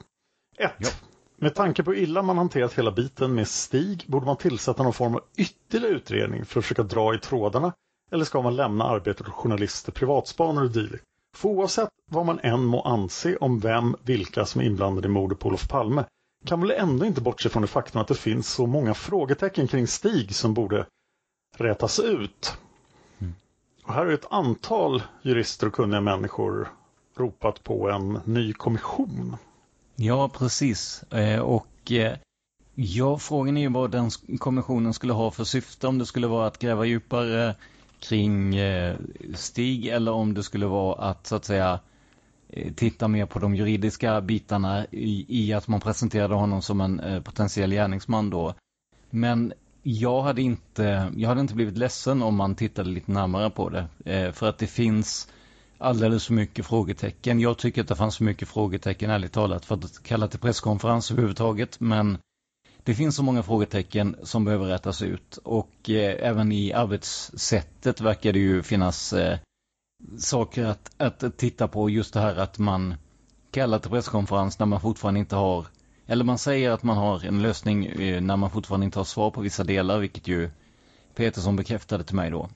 1. Ja. Med tanke på hur illa man hanterat hela biten med Stig borde man tillsätta någon form av ytterligare utredning för att försöka dra i trådarna eller ska man lämna arbetet åt journalister, privatspanare och dylikt? För oavsett vad man än må anse om vem, vilka som är inblandade i mordet på Olof Palme kan väl ändå inte bortse från det faktum att det finns så många frågetecken kring Stig som borde rätas ut. Och här har ett antal jurister och kunniga människor ropat på en ny kommission. Ja, precis. Eh, och eh, ja, frågan är ju vad den kommissionen skulle ha för syfte. Om det skulle vara att gräva djupare kring eh, Stig eller om det skulle vara att så att säga titta mer på de juridiska bitarna i, i att man presenterade honom som en potentiell gärningsman då. Men jag hade inte, jag hade inte blivit ledsen om man tittade lite närmare på det. Eh, för att det finns alldeles för mycket frågetecken. Jag tycker att det fanns för mycket frågetecken, ärligt talat, för att kalla till presskonferens överhuvudtaget. Men det finns så många frågetecken som behöver rättas ut. Och eh, även i arbetssättet verkar det ju finnas eh, saker att, att titta på. Just det här att man kallar till presskonferens när man fortfarande inte har eller man säger att man har en lösning eh, när man fortfarande inte har svar på vissa delar, vilket ju Petersson bekräftade till mig då.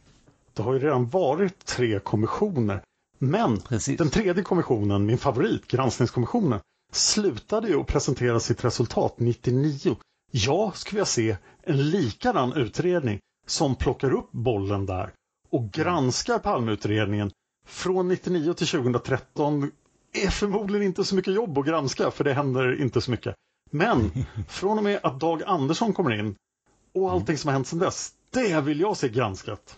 Det har ju redan varit tre kommissioner men Precis. den tredje kommissionen, min favorit, granskningskommissionen, slutade ju att presentera sitt resultat 99. Jag skulle vilja se en likadan utredning som plockar upp bollen där och granskar Palmeutredningen från 99 till 2013 är förmodligen inte så mycket jobb att granska för det händer inte så mycket. Men [LAUGHS] från och med att Dag Andersson kommer in och allting som har hänt sedan dess, det vill jag se granskat.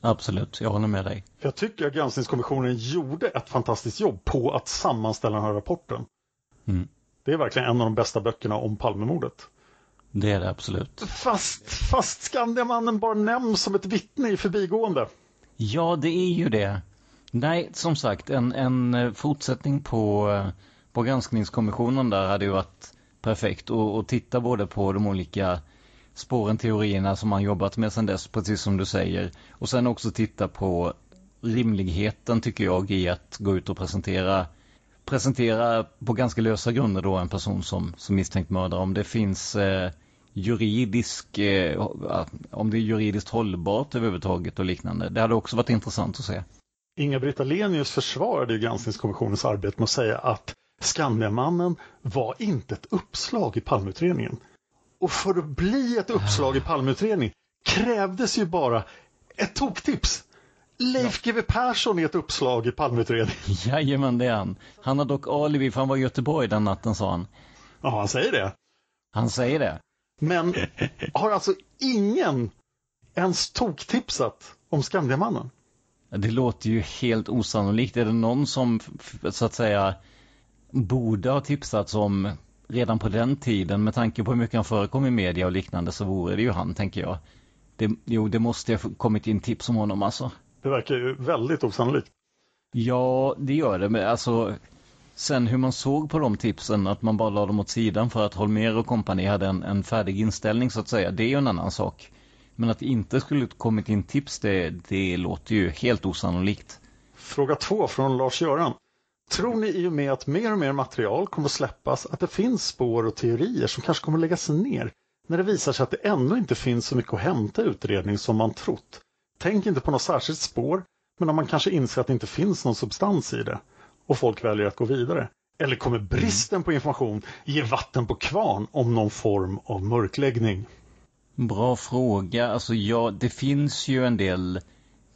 Absolut, jag håller med dig. Jag tycker att granskningskommissionen gjorde ett fantastiskt jobb på att sammanställa den här rapporten. Mm. Det är verkligen en av de bästa böckerna om Palmemordet. Det är det absolut. Fast, fast Skandiamannen bara nämns som ett vittne i förbigående. Ja, det är ju det. Nej, som sagt, en, en eh, fortsättning på, eh, på granskningskommissionen där hade ju varit perfekt. Och, och titta både på de olika spåren, teorierna som man jobbat med sedan dess, precis som du säger. Och sen också titta på rimligheten tycker jag i att gå ut och presentera presentera på ganska lösa grunder då en person som, som misstänkt mördare. Om det finns eh, juridisk, eh, om det är juridiskt hållbart överhuvudtaget och liknande. Det hade också varit intressant att se. Inga-Britt Ahlenius försvarade granskningskommissionens arbete med att säga att Skandiamannen var inte ett uppslag i Palmeutredningen. Och för att bli ett uppslag i Palmeutredning krävdes ju bara ett toktips. Leif GW Persson är ett uppslag i Palmeutredningen. [LAUGHS] Jajamän, det är han. Han har dock alibi för han var i Göteborg den natten, sa han. Ja, han säger det. Han säger det. Men har alltså ingen ens toktipsat om Skandiamannen? Det låter ju helt osannolikt. Är det någon som så att säga borde ha tipsats om redan på den tiden med tanke på hur mycket han förekom i media och liknande så vore det ju han tänker jag. Det, jo, det måste ha kommit in tips om honom alltså. Det verkar ju väldigt osannolikt. Ja, det gör det. Men alltså, sen hur man såg på de tipsen, att man bara la dem åt sidan för att Holmer och kompani hade en, en färdig inställning så att säga, det är ju en annan sak. Men att det inte skulle kommit in tips, det, det låter ju helt osannolikt. Fråga två från Lars-Göran. Tror ni i och med att mer och mer material kommer att släppas att det finns spår och teorier som kanske kommer att läggas ner när det visar sig att det ännu inte finns så mycket att hämta i utredning som man trott? Tänk inte på något särskilt spår, men om man kanske inser att det inte finns någon substans i det och folk väljer att gå vidare. Eller kommer bristen på information ge vatten på kvarn om någon form av mörkläggning? Bra fråga. Alltså ja, det finns ju en del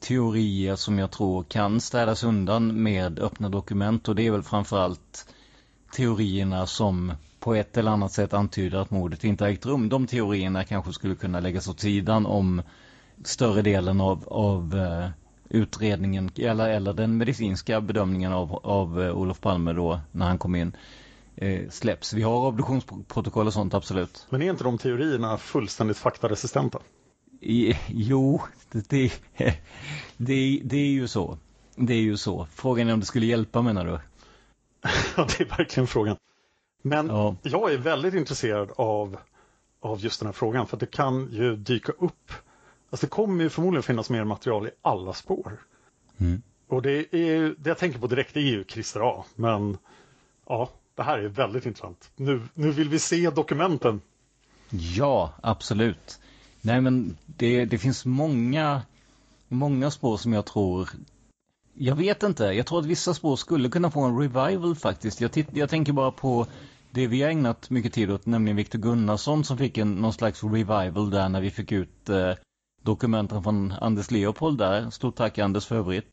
teorier som jag tror kan städas undan med öppna dokument och det är väl framförallt teorierna som på ett eller annat sätt antyder att mordet inte ägt rum. De teorierna kanske skulle kunna läggas åt sidan om större delen av, av eh, utredningen eller, eller den medicinska bedömningen av, av eh, Olof Palme då när han kom in uh, släpps. Vi har obduktionsprotokoll och sånt absolut. Men är inte de teorierna fullständigt faktaresistenta? I, jo, det, det, [LAUGHS] det, det är ju så. Det är ju så. Frågan är om det skulle hjälpa menar du? [LAUGHS] ja, det är verkligen frågan. Men ja. jag är väldigt intresserad av, av just den här frågan för det kan ju dyka upp. Alltså det kommer ju förmodligen finnas mer material i alla spår. Mm. Och det, är, det jag tänker på direkt är ju Christer A. Men ja, det här är väldigt intressant. Nu, nu vill vi se dokumenten. Ja, absolut. Nej men det, det finns många, många spår som jag tror jag vet inte, jag tror att vissa spår skulle kunna få en revival faktiskt. Jag, jag tänker bara på det vi har ägnat mycket tid åt, nämligen Viktor Gunnarsson som fick en, någon slags revival där när vi fick ut eh, dokumenten från Anders Leopold där. Stort tack Anders för övrigt.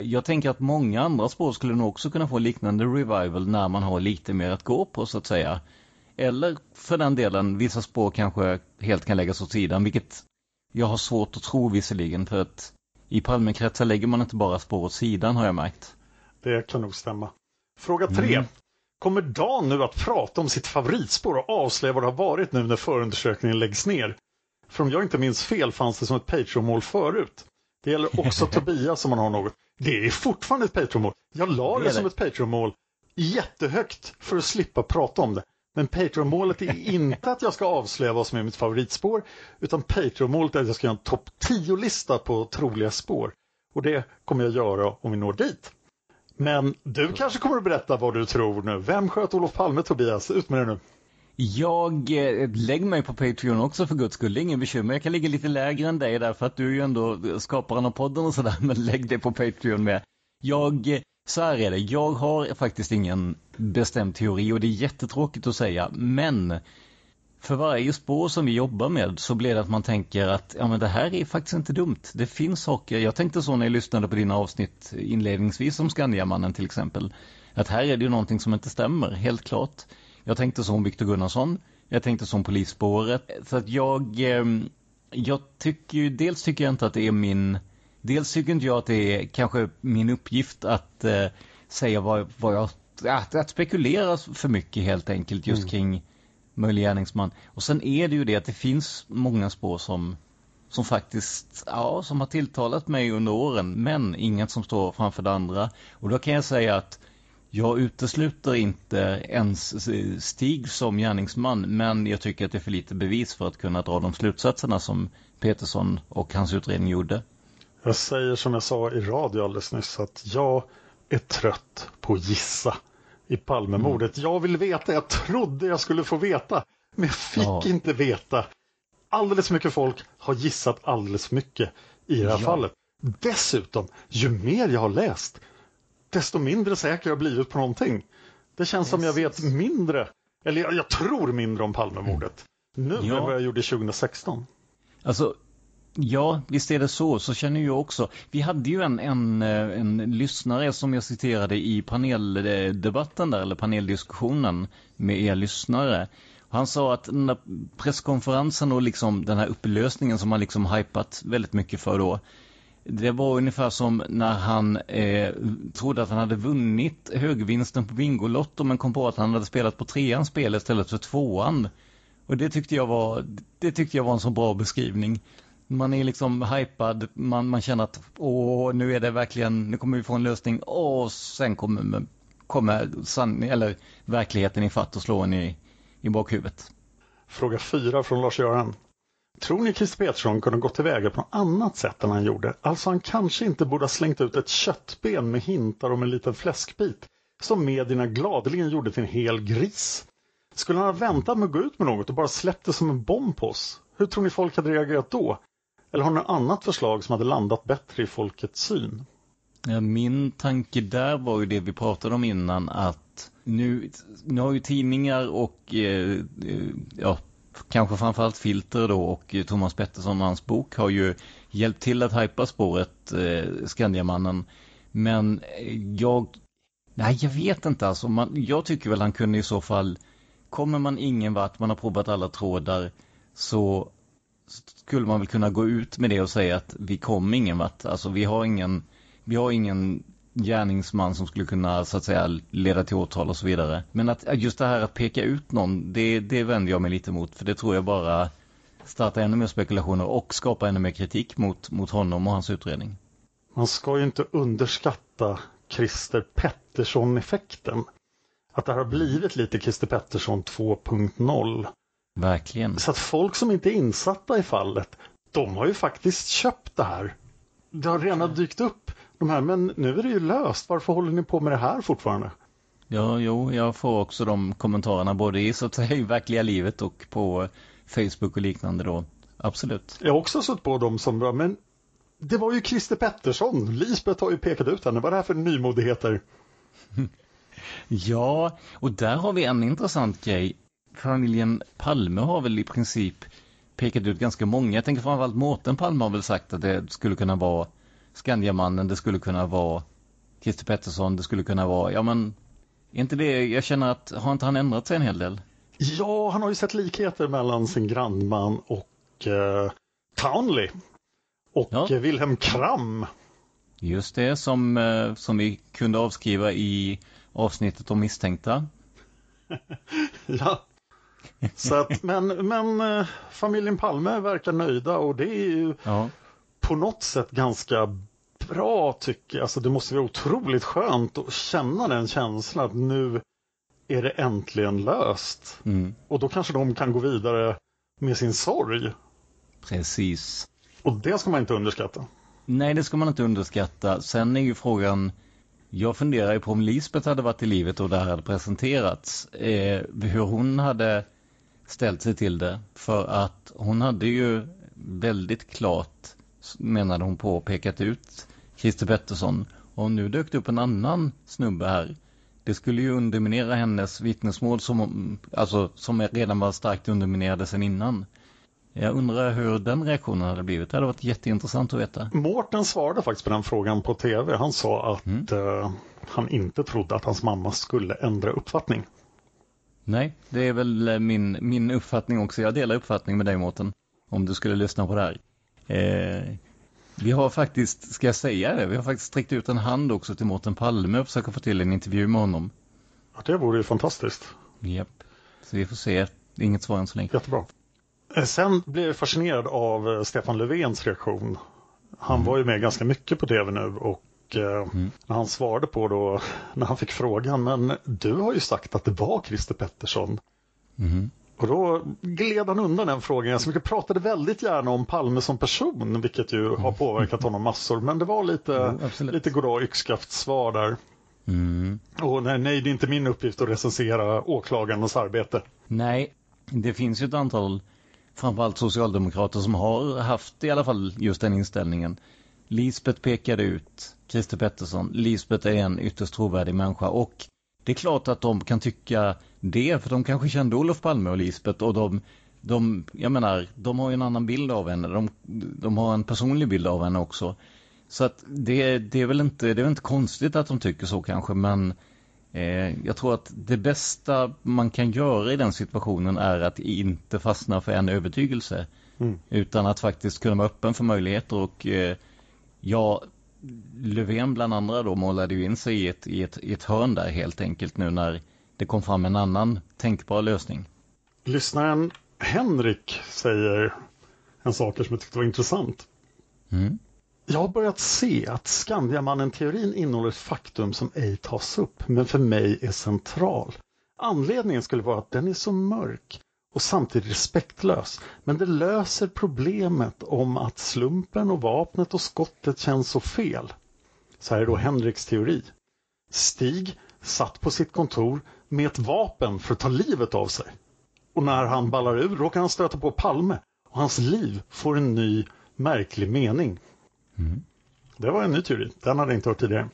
Jag tänker att många andra spår skulle nog också kunna få liknande revival när man har lite mer att gå på så att säga. Eller för den delen, vissa spår kanske helt kan läggas åt sidan, vilket jag har svårt att tro visserligen för att i Palmekretsar lägger man inte bara spår åt sidan har jag märkt. Det kan nog stämma. Fråga tre. Mm. Kommer Dan nu att prata om sitt favoritspår och avslöja vad det har varit nu när förundersökningen läggs ner? För om jag inte minns fel fanns det som ett Patreon-mål förut. Det gäller också [LAUGHS] Tobias om man har något. Det är fortfarande ett Patreon-mål. Jag la det, det som ett Patreon-mål jättehögt för att slippa prata om det. Men Patreon-målet är [LAUGHS] inte att jag ska avslöja vad som är mitt favoritspår utan Patreon-målet är att jag ska göra en topp 10-lista på troliga spår. Och det kommer jag göra om vi når dit. Men du kanske kommer att berätta vad du tror nu. Vem sköt Olof Palme, Tobias? Ut med det nu. Jag eh, lägger mig på Patreon också för guds skull, ingen bekymmer. Jag kan ligga lite lägre än dig därför att du är ju ändå skaparen av podden och sådär, [LAUGHS] men lägg dig på Patreon med. Jag, så här är det, jag har faktiskt ingen bestämd teori och det är jättetråkigt att säga, men för varje spår som vi jobbar med så blir det att man tänker att ja men det här är faktiskt inte dumt. Det finns saker, jag tänkte så när jag lyssnade på dina avsnitt inledningsvis om Skandiamannen till exempel. Att här är det ju någonting som inte stämmer, helt klart. Jag tänkte så om Viktor Gunnarsson, jag tänkte så om polisspåret. Så att jag, eh, jag tycker ju, dels tycker jag inte att det är min, dels tycker inte jag att det är kanske min uppgift att eh, säga vad, vad jag, att, att spekulera för mycket helt enkelt just mm. kring möjlig gärningsman. Och sen är det ju det att det finns många spår som, som faktiskt, ja, som har tilltalat mig under åren, men inget som står framför det andra. Och då kan jag säga att jag utesluter inte ens Stig som gärningsman, men jag tycker att det är för lite bevis för att kunna dra de slutsatserna som Petersson och hans utredning gjorde. Jag säger som jag sa i radio alldeles nyss att jag är trött på att gissa i Palmemordet. Mm. Jag vill veta, jag trodde jag skulle få veta, men jag fick ja. inte veta. Alldeles mycket folk har gissat alldeles mycket i det här ja. fallet. Dessutom, ju mer jag har läst, desto mindre säker jag blivit på någonting. Det känns yes. som jag vet mindre, eller jag, jag tror mindre om Palmemordet nu ja. än vad jag gjorde 2016. Alltså, Ja, visst är det så. Så känner jag också. Vi hade ju en, en, eh, en lyssnare som jag citerade i paneldebatten där, eller paneldiskussionen med er lyssnare. Han sa att den där presskonferensen och liksom den här upplösningen som han liksom hypat väldigt mycket för då. Det var ungefär som när han eh, trodde att han hade vunnit högvinsten på Bingolotto men kom på att han hade spelat på trean spel istället för tvåan. Och det tyckte jag var, det tyckte jag var en så bra beskrivning man är liksom hypad, man, man känner att åh, nu är det verkligen, nu kommer vi få en lösning och sen kommer, kommer san, eller verkligheten i fatt och slår en i, i bakhuvudet. Fråga fyra från Lars-Göran. Tror ni Christer Petersson kunde gått tillväga på något annat sätt än han gjorde? Alltså han kanske inte borde ha slängt ut ett köttben med hintar om en liten fläskbit som medierna gladeligen gjorde till en hel gris. Skulle han ha väntat med att gå ut med något och bara släppt det som en bomb på oss? Hur tror ni folk hade reagerat då? Eller har ni något annat förslag som hade landat bättre i folkets syn? Ja, min tanke där var ju det vi pratade om innan att nu, nu har ju tidningar och eh, eh ja, kanske framförallt Filter då och eh, Thomas Pettersson och hans bok har ju hjälpt till att hypa spåret eh, Skandiamannen. Men eh, jag, nej jag vet inte alltså, man, jag tycker väl han kunde i så fall, kommer man ingen vart, man har provat alla trådar, så skulle man väl kunna gå ut med det och säga att vi kom ingen vart. Alltså vi har ingen, vi har ingen gärningsman som skulle kunna så att säga leda till åtal och så vidare. Men att just det här att peka ut någon, det, det vänder jag mig lite mot. För det tror jag bara startar ännu mer spekulationer och skapar ännu mer kritik mot, mot honom och hans utredning. Man ska ju inte underskatta Christer Pettersson-effekten. Att det har blivit lite Christer Pettersson 2.0. Verkligen. Så att folk som inte är insatta i fallet, de har ju faktiskt köpt det här. Det har redan dykt upp de här, men nu är det ju löst. Varför håller ni på med det här fortfarande? Ja, jo, jag får också de kommentarerna både i, så att säga, i verkliga livet och på Facebook och liknande då. Absolut. Jag har också sett på dem som, men det var ju Christer Pettersson. Lisbeth har ju pekat ut henne. Vad är det här för nymodigheter? [LAUGHS] ja, och där har vi en intressant grej familjen Palme har väl i princip pekat ut ganska många. Jag tänker framförallt Mårten Palme har väl sagt att det skulle kunna vara Skandiamannen, det skulle kunna vara Christer Pettersson, det skulle kunna vara, ja men, inte det, jag känner att, har inte han ändrat sig en hel del? Ja, han har ju sett likheter mellan sin grannman och eh, Townley. Och ja. Eh, Wilhelm Kram. Just det, som, eh, som vi kunde avskriva i avsnittet om misstänkta. [LAUGHS] ja. Så att, men, men eh, familjen Palme verkar nöjda och det är ju ja. På något sätt ganska bra tycker jag. Alltså det måste vara otroligt skönt att känna den känslan att nu är det äntligen löst. Mm. Och då kanske de kan gå vidare med sin sorg. Precis. Och det ska man inte underskatta. Nej, det ska man inte underskatta. Sen är ju frågan, jag funderar ju på om Lisbeth hade varit i livet och det här hade presenterats. Eh, hur hon hade ställt sig till det. För att hon hade ju väldigt klart, menade hon på, pekat ut Christer Pettersson. Och nu dök det upp en annan snubbe här. Det skulle ju underminera hennes vittnesmål som, alltså, som redan var starkt underminerade sedan innan. Jag undrar hur den reaktionen hade blivit. Det hade varit jätteintressant att veta. Mårten svarade faktiskt på den frågan på tv. Han sa att mm. uh, han inte trodde att hans mamma skulle ändra uppfattning. Nej, det är väl eh, min, min uppfattning också. Jag delar uppfattning med dig Mårten. Om du skulle lyssna på det här. Eh, vi har faktiskt, ska jag säga det, vi har faktiskt sträckt ut en hand också till Mårten Palme och försöka få till en intervju med honom. Ja, det vore ju fantastiskt. Japp. Så vi får se. Inget svar än så länge. Jättebra. Eh, sen blev jag fascinerad av eh, Stefan Löfvens reaktion. Han mm. var ju med ganska mycket på tv nu och eh, mm. när han svarade på då, [LAUGHS] när han fick frågan, men du har ju sagt att det var Christer Pettersson. Mm. Och då gled han undan den frågan. Jag pratade väldigt gärna om Palme som person, vilket ju har påverkat honom massor. Men det var lite, mm, lite goddag yxskaft svar där. Mm. Och nej, nej, det är inte min uppgift att recensera åklagarnas arbete. Nej, det finns ju ett antal framförallt socialdemokrater som har haft i alla fall just den inställningen. Lisbeth pekade ut Christer Pettersson. Lisbeth är en ytterst trovärdig människa och det är klart att de kan tycka det för de kanske kände Olof Palme och Lisbeth och de, de jag menar, de har ju en annan bild av henne. De, de har en personlig bild av henne också. Så att det, det är väl inte, det är inte konstigt att de tycker så kanske men Eh, jag tror att det bästa man kan göra i den situationen är att inte fastna för en övertygelse. Mm. Utan att faktiskt kunna vara öppen för möjligheter och eh, ja, Löfven bland andra då målade ju in sig i ett, i, ett, i ett hörn där helt enkelt nu när det kom fram en annan tänkbar lösning. Lyssnaren Henrik säger en sak som jag tyckte var intressant. Mm. Jag har börjat se att Skandiamannen-teorin innehåller ett faktum som ej tas upp, men för mig är central. Anledningen skulle vara att den är så mörk och samtidigt respektlös, men det löser problemet om att slumpen och vapnet och skottet känns så fel. Så här är då Henriks teori. Stig satt på sitt kontor med ett vapen för att ta livet av sig. Och när han ballar ur råkar han stöta på Palme och hans liv får en ny märklig mening. Mm. Det var en ny teori, den hade jag inte hört tidigare.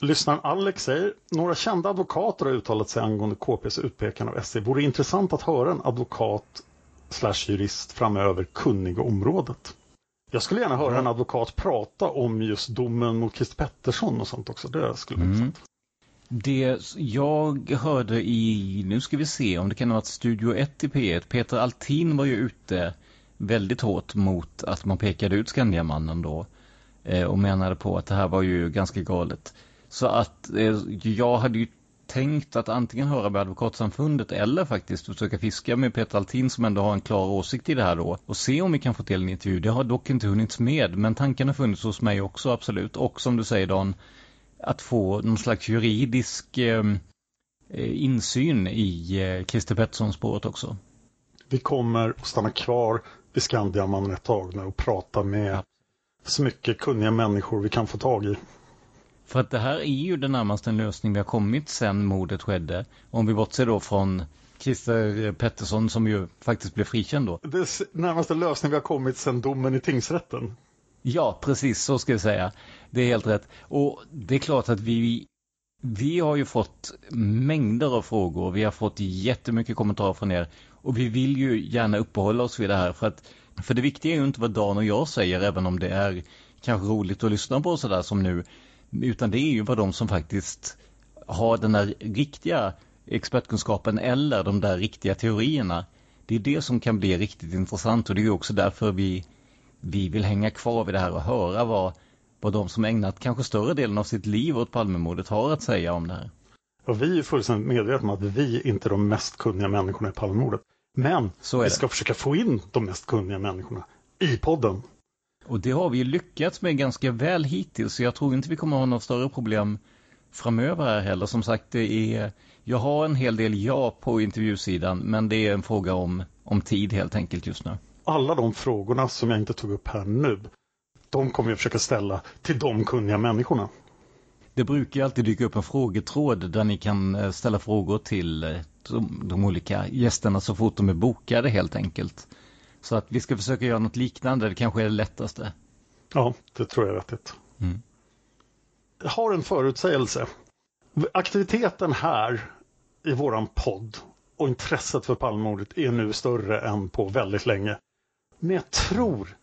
Lyssnaren Alex säger, några kända advokater har uttalat sig angående KPs utpekande av SC. Vore intressant att höra en advokat slash jurist framöver kunnig i området. Jag skulle gärna höra en advokat prata om just domen mot Christer Pettersson och sånt också. Det skulle vara mm. intressant. Det jag hörde i, nu ska vi se om det kan ha varit Studio 1 i P1. Peter Altin var ju ute väldigt hårt mot att man pekade ut Skandiamannen då. Eh, och menade på att det här var ju ganska galet. Så att eh, jag hade ju tänkt att antingen höra med Advokatsamfundet eller faktiskt försöka fiska med Peter Altin som ändå har en klar åsikt i det här då och se om vi kan få till en intervju. Det har dock inte hunnits med men tanken har funnits hos mig också absolut och som du säger Dan att få någon slags juridisk ehm, eh, insyn i eh, Christer Petterssons spåret också. Vi kommer att stanna kvar vid Skandiamannen ett tag nu och prata med så mycket kunniga människor vi kan få tag i. För att det här är ju den närmaste en lösning vi har kommit sen mordet skedde. Om vi bortser då från Christer Pettersson som ju faktiskt blev frikänd då. Det är närmaste lösning vi har kommit sen domen i tingsrätten. Ja, precis så ska jag säga. Det är helt rätt. Och det är klart att vi, vi har ju fått mängder av frågor. Vi har fått jättemycket kommentarer från er. Och vi vill ju gärna uppehålla oss vid det här för att för det viktiga är ju inte vad Dan och jag säger även om det är kanske roligt att lyssna på sådär som nu. Utan det är ju vad de som faktiskt har den där riktiga expertkunskapen eller de där riktiga teorierna. Det är det som kan bli riktigt intressant och det är också därför vi, vi vill hänga kvar vid det här och höra vad, vad de som ägnat kanske större delen av sitt liv åt Palmemordet har att säga om det här. Och vi är fullständigt medvetna om att vi inte är de mest kunniga människorna i Palmemordet. Men vi ska försöka få in de mest kunniga människorna i podden. Och det har vi lyckats med ganska väl hittills så jag tror inte vi kommer ha några större problem framöver här heller. Som sagt, det är, jag har en hel del ja på intervjusidan men det är en fråga om, om tid helt enkelt just nu. Alla de frågorna som jag inte tog upp här nu, de kommer jag försöka ställa till de kunniga människorna. Det brukar alltid dyka upp en frågetråd där ni kan eh, ställa frågor till eh, de, de olika gästerna så fort de är bokade helt enkelt. Så att vi ska försöka göra något liknande, det kanske är det lättaste. Ja, det tror jag är vettigt. Mm. Jag har en förutsägelse. Aktiviteten här i våran podd och intresset för Palmemordet är nu större än på väldigt länge. Men jag tror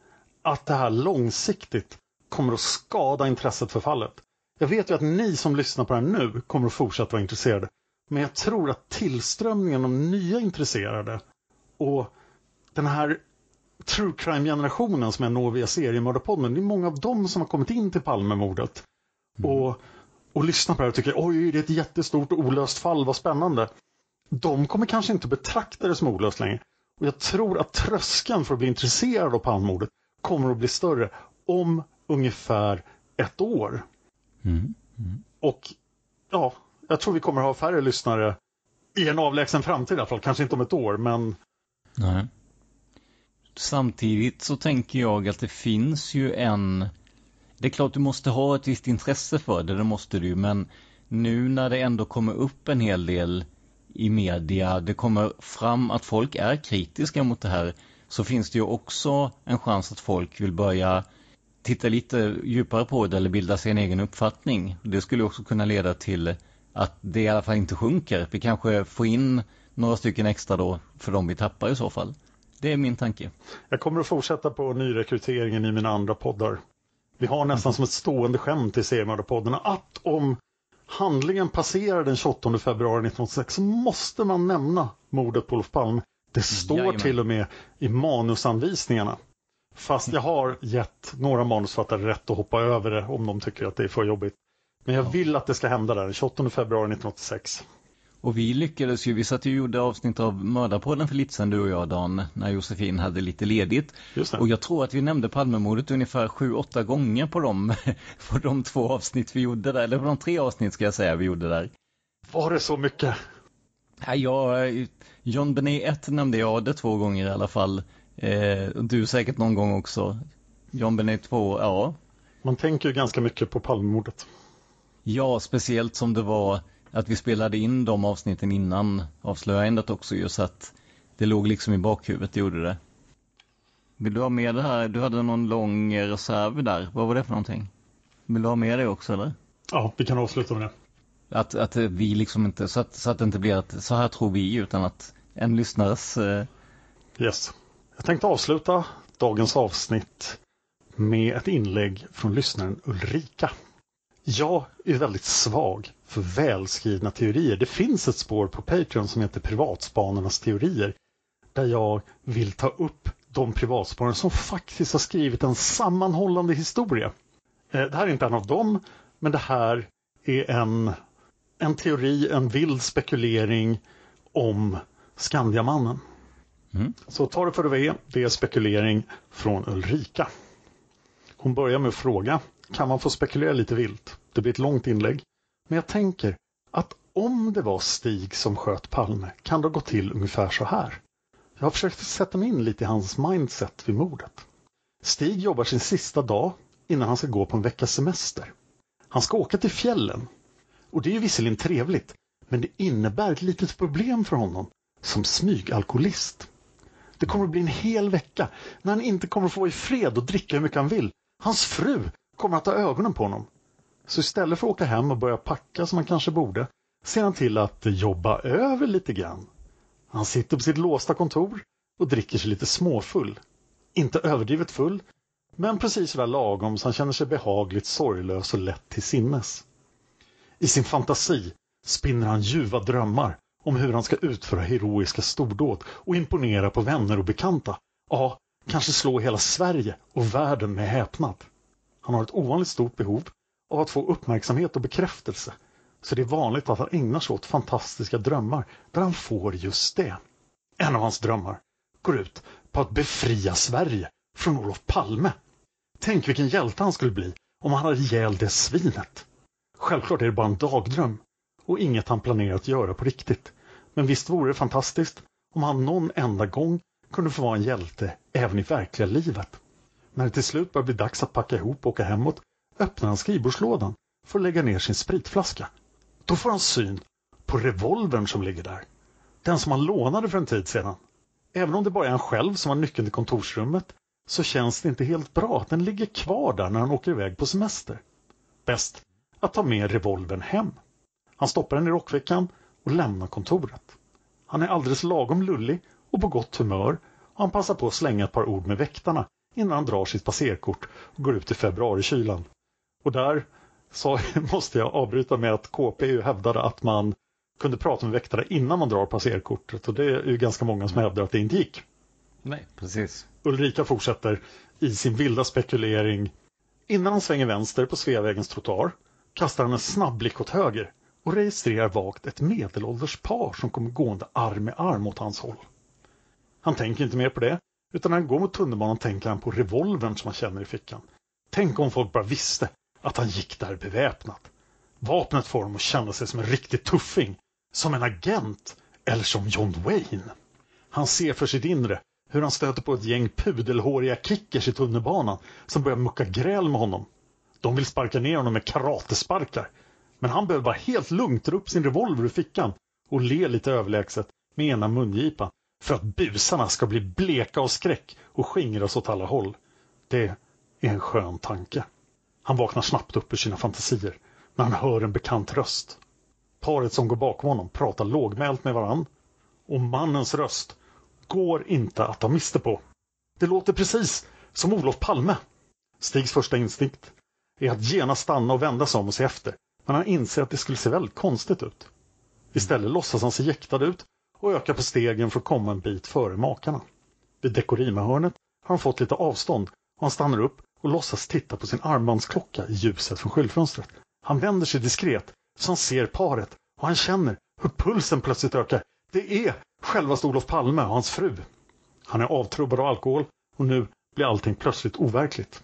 att det här långsiktigt kommer att skada intresset för fallet. Jag vet ju att ni som lyssnar på det här nu kommer att fortsätta vara intresserade. Men jag tror att tillströmningen av nya intresserade och den här true crime-generationen som jag når via seriemördarpodden, det är många av dem som har kommit in till Palmemordet. Mm. Och, och lyssnar på det här och tycker oj, det är ett jättestort olöst fall, vad spännande. De kommer kanske inte betrakta det som olöst längre. Och jag tror att tröskeln för att bli intresserad av Palmemordet kommer att bli större om ungefär ett år. Mm. Mm. Och ja, jag tror vi kommer ha färre lyssnare i en avlägsen framtid i alla fall. Kanske inte om ett år, men... Nej. Samtidigt så tänker jag att det finns ju en... Det är klart du måste ha ett visst intresse för det, det måste du men nu när det ändå kommer upp en hel del i media, det kommer fram att folk är kritiska mot det här, så finns det ju också en chans att folk vill börja titta lite djupare på det eller bilda sig en egen uppfattning. Det skulle också kunna leda till att det i alla fall inte sjunker. Vi kanske får in några stycken extra då för de vi tappar i så fall. Det är min tanke. Jag kommer att fortsätta på nyrekryteringen i mina andra poddar. Vi har nästan mm. som ett stående skämt i seriemördarpoddarna att om handlingen passerar den 28 februari 1986 så måste man nämna mordet på Olof Palme. Det står Jajamän. till och med i manusanvisningarna. Fast jag har gett några manusfattare rätt att hoppa över det om de tycker att det är för jobbigt. Men jag vill att det ska hända där den 28 februari 1986. Och vi lyckades ju, vi satt ju och gjorde avsnitt av Mördarpodden för lite sedan du och jag Dan, när Josefin hade lite ledigt. Och jag tror att vi nämnde Palmemordet ungefär sju, åtta gånger på de, [LAUGHS] på de två avsnitt vi gjorde där, eller på de tre avsnitt ska jag säga vi gjorde där. Var det så mycket? Ja, jag, John Benet 1 nämnde jag det två gånger i alla fall. Eh, du säkert någon gång också. John Benet 2, ja. Man tänker ju ganska mycket på Palmemordet. Ja, speciellt som det var att vi spelade in de avsnitten innan avslöjandet också ju så att det låg liksom i bakhuvudet, det gjorde det. Vill du ha med det här? Du hade någon lång reserv där. Vad var det för någonting? Vill du ha med det också eller? Ja, vi kan avsluta med det. Att, att vi liksom inte, så att, så att det inte blir att så här tror vi utan att en lyssnares... Eh... Yes. Jag tänkte avsluta dagens avsnitt med ett inlägg från lyssnaren Ulrika. Jag är väldigt svag för välskrivna teorier. Det finns ett spår på Patreon som heter Privatspanarnas teorier. Där jag vill ta upp de privatspanare som faktiskt har skrivit en sammanhållande historia. Eh, det här är inte en av dem, men det här är en, en teori, en vild spekulering om Skandiamannen. Mm. Så ta det för det vad är, det är spekulering från Ulrika. Hon börjar med att fråga, kan man få spekulera lite vilt? Det blir ett långt inlägg. Men jag tänker att om det var Stig som sköt Palme kan det gå till ungefär så här. Jag har försökt sätta mig in lite i hans mindset vid mordet. Stig jobbar sin sista dag innan han ska gå på en veckas semester. Han ska åka till fjällen. Och det är visserligen trevligt, men det innebär ett litet problem för honom som smygalkoholist. Det kommer att bli en hel vecka när han inte kommer att få i fred och dricka hur mycket han vill. Hans fru kommer att ha ögonen på honom. Så istället för att åka hem och börja packa som han kanske borde ser han till att jobba över lite grann. Han sitter på sitt låsta kontor och dricker sig lite småfull. Inte överdrivet full, Men precis sådär lagom så han känner sig behagligt sorglös och lätt till sinnes. I sin fantasi spinner han ljuva drömmar om hur han ska utföra heroiska stordåd och imponera på vänner och bekanta. Ja, kanske slå hela Sverige och världen med häpnad. Han har ett ovanligt stort behov av att få uppmärksamhet och bekräftelse. Så det är vanligt att han ägnar sig åt fantastiska drömmar där han får just det. En av hans drömmar går ut på att befria Sverige från Olof Palme. Tänk vilken hjälte han skulle bli om han hade ihjäl det svinet. Självklart är det bara en dagdröm och inget han planerar att göra på riktigt. Men visst vore det fantastiskt om han någon enda gång kunde få vara en hjälte även i verkliga livet. När det till slut börjar bli dags att packa ihop och åka hemåt öppnar han skrivbordslådan för att lägga ner sin spritflaska. Då får han syn på revolvern som ligger där. Den som han lånade för en tid sedan. Även om det bara är han själv som har nyckeln till kontorsrummet så känns det inte helt bra att den ligger kvar där när han åker iväg på semester. Bäst att ta med revolvern hem. Han stoppar den i rockfickan och lämnar kontoret. Han är alldeles lagom lullig och på gott humör och han passar på att slänga ett par ord med väktarna innan han drar sitt passerkort och går ut i februarikylan. Och där så [LAUGHS] måste jag avbryta med att KP hävdade att man kunde prata med väktare innan man drar passerkortet och det är ju ganska många som hävdar att det inte gick. Nej, precis. Ulrika fortsätter i sin vilda spekulering. Innan han svänger vänster på Sveavägens trottoar kastar han en snabb blick åt höger och registrerar vagt ett medelålders par som kommer gående arm i arm åt hans håll. Han tänker inte mer på det, utan när han går mot tunnelbanan tänker han på revolvern som han känner i fickan. Tänk om folk bara visste att han gick där beväpnad. Vapnet får honom att känna sig som en riktig tuffing, som en agent eller som John Wayne. Han ser för sitt inre hur han stöter på ett gäng pudelhåriga kickers i tunnelbanan som börjar mucka gräl med honom. De vill sparka ner honom med karatesparkar. Men han behöver bara helt lugnt dra upp sin revolver ur fickan och le lite överlägset med ena mungipan för att busarna ska bli bleka av skräck och skingras åt alla håll. Det är en skön tanke. Han vaknar snabbt upp ur sina fantasier när han hör en bekant röst. Paret som går bakom honom pratar lågmält med varann och mannens röst går inte att ta miste på. Det låter precis som Olof Palme. Stigs första instinkt är att genast stanna och vända sig om och se efter. Men han inser att det skulle se väldigt konstigt ut. Istället låtsas han se jäktad ut och ökar på stegen för att komma en bit före makarna. Vid Dekorima-hörnet har han fått lite avstånd och han stannar upp och låtsas titta på sin armbandsklocka i ljuset från skyltfönstret. Han vänder sig diskret så han ser paret och han känner hur pulsen plötsligt ökar. Det är självaste Olof Palme och hans fru. Han är avtrubbad av alkohol och nu blir allting plötsligt overkligt.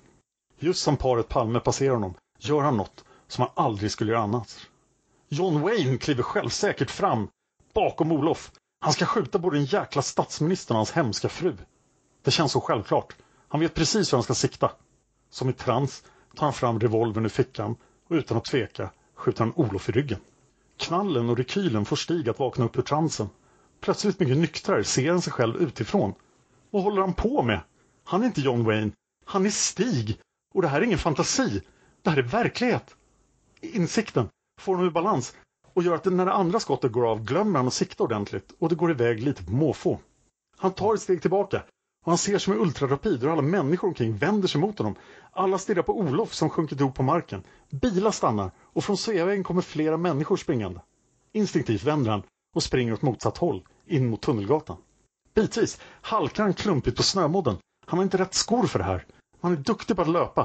Just som paret Palme passerar honom gör han något som han aldrig skulle göra annars. John Wayne kliver självsäkert fram bakom Olof. Han ska skjuta både den jäkla statsministern och hans hemska fru. Det känns så självklart. Han vet precis hur han ska sikta. Som i trans tar han fram revolvern ur fickan och utan att tveka skjuter han Olof i ryggen. Knallen och rekylen får Stig att vakna upp ur transen. Plötsligt mycket nyktrare ser han sig själv utifrån. Vad håller han på med? Han är inte John Wayne. Han är Stig. Och det här är ingen fantasi. Det här är verklighet. Insikten får honom i balans och gör att när det andra skottet går av glömmer han att sikta ordentligt och det går iväg lite på måfå. Han tar ett steg tillbaka och han ser som en ultrarapid hur alla människor omkring vänder sig mot honom. Alla stirrar på Olof som sjunkit ihop på marken. Bilar stannar och från Sveavägen kommer flera människor springande. Instinktivt vänder han och springer åt motsatt håll, in mot Tunnelgatan. Bitvis halkar han klumpigt på snömodden. Han har inte rätt skor för det här. Han är duktig på att löpa.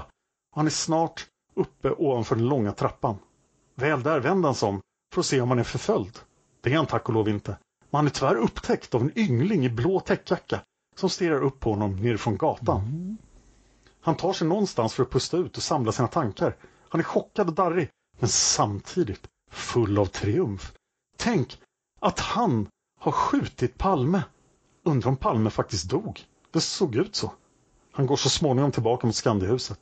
Och han är snart uppe ovanför den långa trappan. Väl där vänder han sig om för att se om han är förföljd. Det är han tack och lov inte. Men han är tyvärr upptäckt av en yngling i blå täckjacka som stirrar upp på honom nerifrån gatan. Mm. Han tar sig någonstans för att pusta ut och samla sina tankar. Han är chockad och darrig, men samtidigt full av triumf. Tänk att han har skjutit Palme. Undrar om Palme faktiskt dog. Det såg ut så. Han går så småningom tillbaka mot Skandihuset.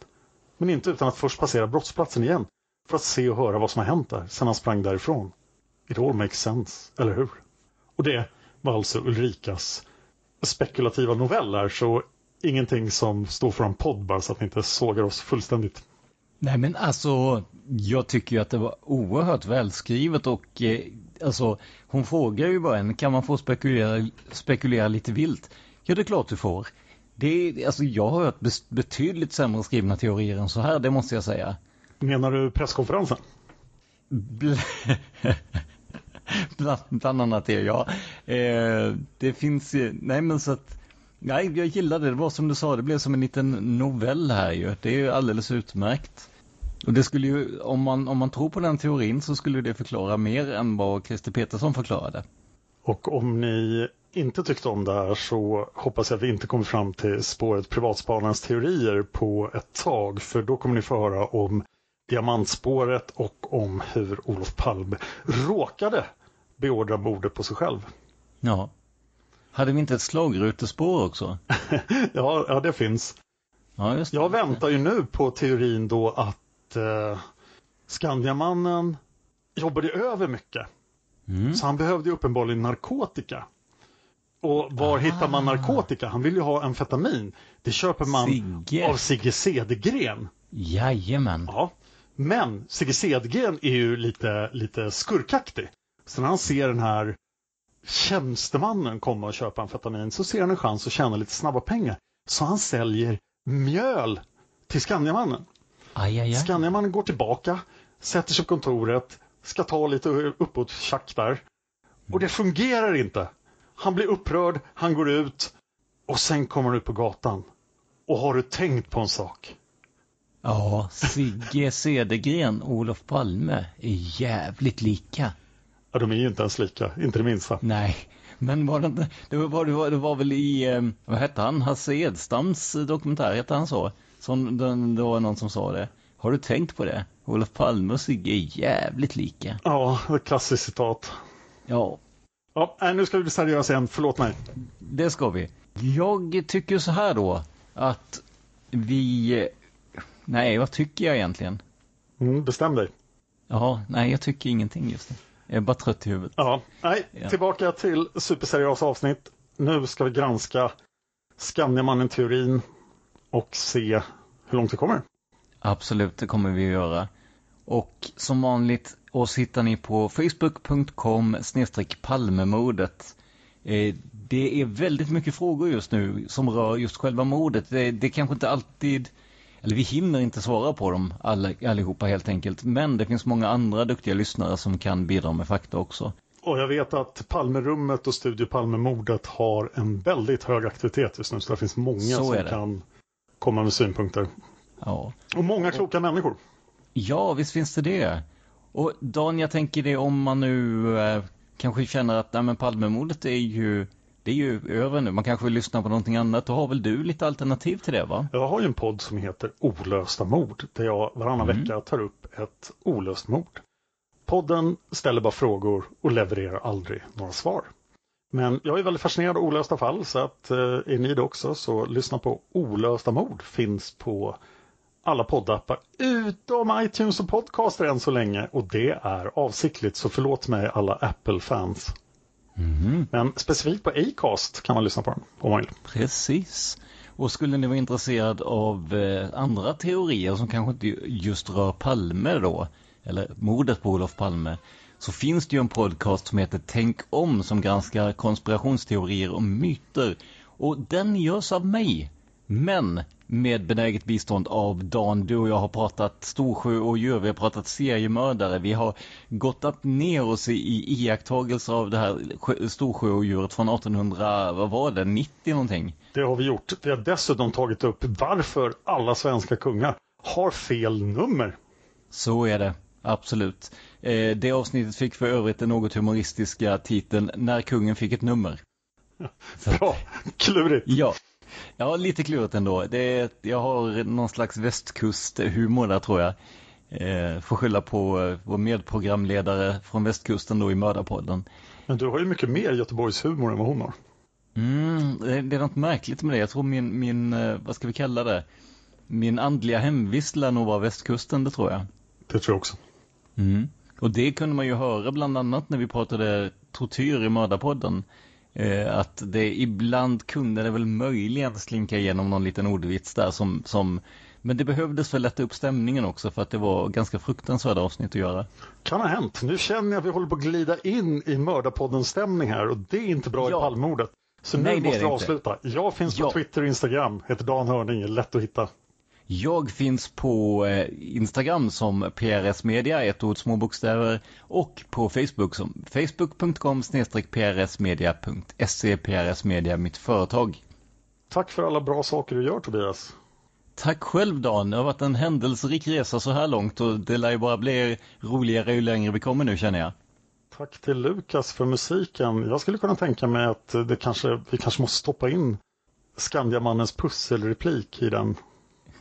Men inte utan att först passera brottsplatsen igen för att se och höra vad som har hänt där sedan han sprang därifrån. It all makes sense, eller hur? Och det var alltså Ulrikas spekulativa noveller så ingenting som står för en podd bara så att ni inte sågar oss fullständigt. Nej men alltså, jag tycker ju att det var oerhört välskrivet och eh, alltså hon frågar ju bara en, kan man få spekulera, spekulera lite vilt? Ja det är klart du får det är, alltså jag har hört betydligt sämre skrivna teorier än så här, det måste jag säga. Menar du presskonferensen? Bl [LAUGHS] bland, bland annat det, ja. Eh, det finns ju, nej men så att, nej jag gillade det, det var som du sa, det blev som en liten novell här ju. Det är ju alldeles utmärkt. Och det skulle ju, om man, om man tror på den teorin så skulle det förklara mer än vad Christer Petersson förklarade. Och om ni inte tyckte om det här så hoppas jag att vi inte kommer fram till spåret privatspanarens teorier på ett tag. För då kommer ni få höra om diamantspåret och om hur Olof Palme råkade beordra mordet på sig själv. Ja. Hade vi inte ett slagrutespår också? [LAUGHS] ja, ja, det finns. Ja, just det. Jag väntar ju nu på teorin då att eh, Skandiamannen jobbade över mycket. Mm. Så han behövde ju uppenbarligen narkotika. Och var ah. hittar man narkotika? Han vill ju ha amfetamin. Det köper man Sigge. av Sigge Cedergren. Jajamän. Ja. Men Sigge Cedergren är ju lite, lite skurkaktig. Så när han ser den här tjänstemannen komma och köpa amfetamin så ser han en chans att tjäna lite snabba pengar. Så han säljer mjöl till Skandiamannen. Skandiamannen går tillbaka, sätter sig på kontoret, ska ta lite uppåt tjack där. Och det fungerar inte. Han blir upprörd, han går ut och sen kommer han ut på gatan. Och har du tänkt på en sak? Ja, Sigge Cedergren och Olof Palme är jävligt lika. Ja, de är ju inte ens lika, inte det minsta. Nej, men var det, det, var, det, var, det var väl i, eh, vad hette han, Hasse Edstams dokumentär, hette han så? Som, det var någon som sa det. Har du tänkt på det? Olof Palme och Sigge är jävligt lika. Ja, ett klassiskt citat. Ja. Ja, nu ska vi bli seriösa igen, förlåt mig. Det ska vi. Jag tycker så här då, att vi... Nej, vad tycker jag egentligen? Mm, bestäm dig. Ja, nej, jag tycker ingenting just nu. Jag är bara trött i huvudet. Ja, nej, ja. tillbaka till superseriösa avsnitt. Nu ska vi granska Skandiamannen-teorin och se hur långt vi kommer. Absolut, det kommer vi att göra. Och som vanligt oss hittar ni på facebook.com palmemordet. Eh, det är väldigt mycket frågor just nu som rör just själva mordet. Det, det kanske inte alltid, eller vi hinner inte svara på dem alla, allihopa helt enkelt. Men det finns många andra duktiga lyssnare som kan bidra med fakta också. Och jag vet att Palmerummet och Studio Palmemordet har en väldigt hög aktivitet just nu. Så det finns många som kan komma med synpunkter. Ja. Och många kloka och, människor. Ja, visst finns det det. Och Dan, jag tänker det om man nu eh, kanske känner att nej, men Palmemordet är ju det är ju över nu. Man kanske vill lyssna på någonting annat. Då har väl du lite alternativ till det va? Jag har ju en podd som heter Olösta mord. Där jag varannan mm. vecka tar upp ett olöst mord. Podden ställer bara frågor och levererar aldrig några svar. Men jag är väldigt fascinerad av olösta fall så att eh, är ni det också så lyssna på Olösta mord finns på alla poddappar utom iTunes och Podcaster än så länge och det är avsiktligt så förlåt mig alla Apple-fans. Mm. Men specifikt på Acast kan man lyssna på den om man vill. Precis. Och skulle ni vara intresserad av eh, andra teorier som kanske inte just rör Palme då, eller mordet på Olof Palme, så finns det ju en podcast som heter Tänk om som granskar konspirationsteorier och myter. Och den görs av mig. Men med benäget bistånd av Dan. Du och jag har pratat Storsjö och djur, vi har pratat seriemördare. Vi har gått ner oss i, i iakttagelser av det här Storsjö och djuret från 1800, vad var det, 90 någonting? Det har vi gjort. Vi har dessutom tagit upp varför alla svenska kungar har fel nummer. Så är det, absolut. Eh, det avsnittet fick för övrigt den något humoristiska titeln När kungen fick ett nummer. [LAUGHS] Bra, klurigt. Ja, Ja, lite klurigt ändå. Det är, jag har någon slags västkusthumor där tror jag. Eh, får skylla på eh, vår medprogramledare från västkusten då i Mördarpodden. Men du har ju mycket mer Göteborgs humor än vad hon har. Mm, det, det är något märkligt med det. Jag tror min, min, eh, vad ska vi kalla det? Min andliga hemvist lär nog vara västkusten, det tror jag. Det tror jag också. Mm. Och det kunde man ju höra bland annat när vi pratade tortyr i Mördarpodden. Eh, att det ibland kunde det väl möjligen slinka igenom någon liten ordvits där som, som men det behövdes för att lätta upp stämningen också för att det var ganska fruktansvärda avsnitt att göra. Kan ha hänt. Nu känner jag att vi håller på att glida in i mördarpodden stämning här och det är inte bra ja. i Palmordet. Så nu Nej, är måste vi inte. avsluta. Jag finns på Ja. Twitter och Instagram, heter Dan Hörning, lätt att hitta. Jag finns på eh, Instagram som PRS Media, ett ord små bokstäver, och på Facebook som facebook.com prsmedia.se PRS Media, mitt företag. Tack för alla bra saker du gör Tobias. Tack själv Dan, det har varit en händelserik resa så här långt och det lär ju bara bli roligare ju längre vi kommer nu känner jag. Tack till Lukas för musiken. Jag skulle kunna tänka mig att det kanske, vi kanske måste stoppa in Skandiamannens pusselreplik i den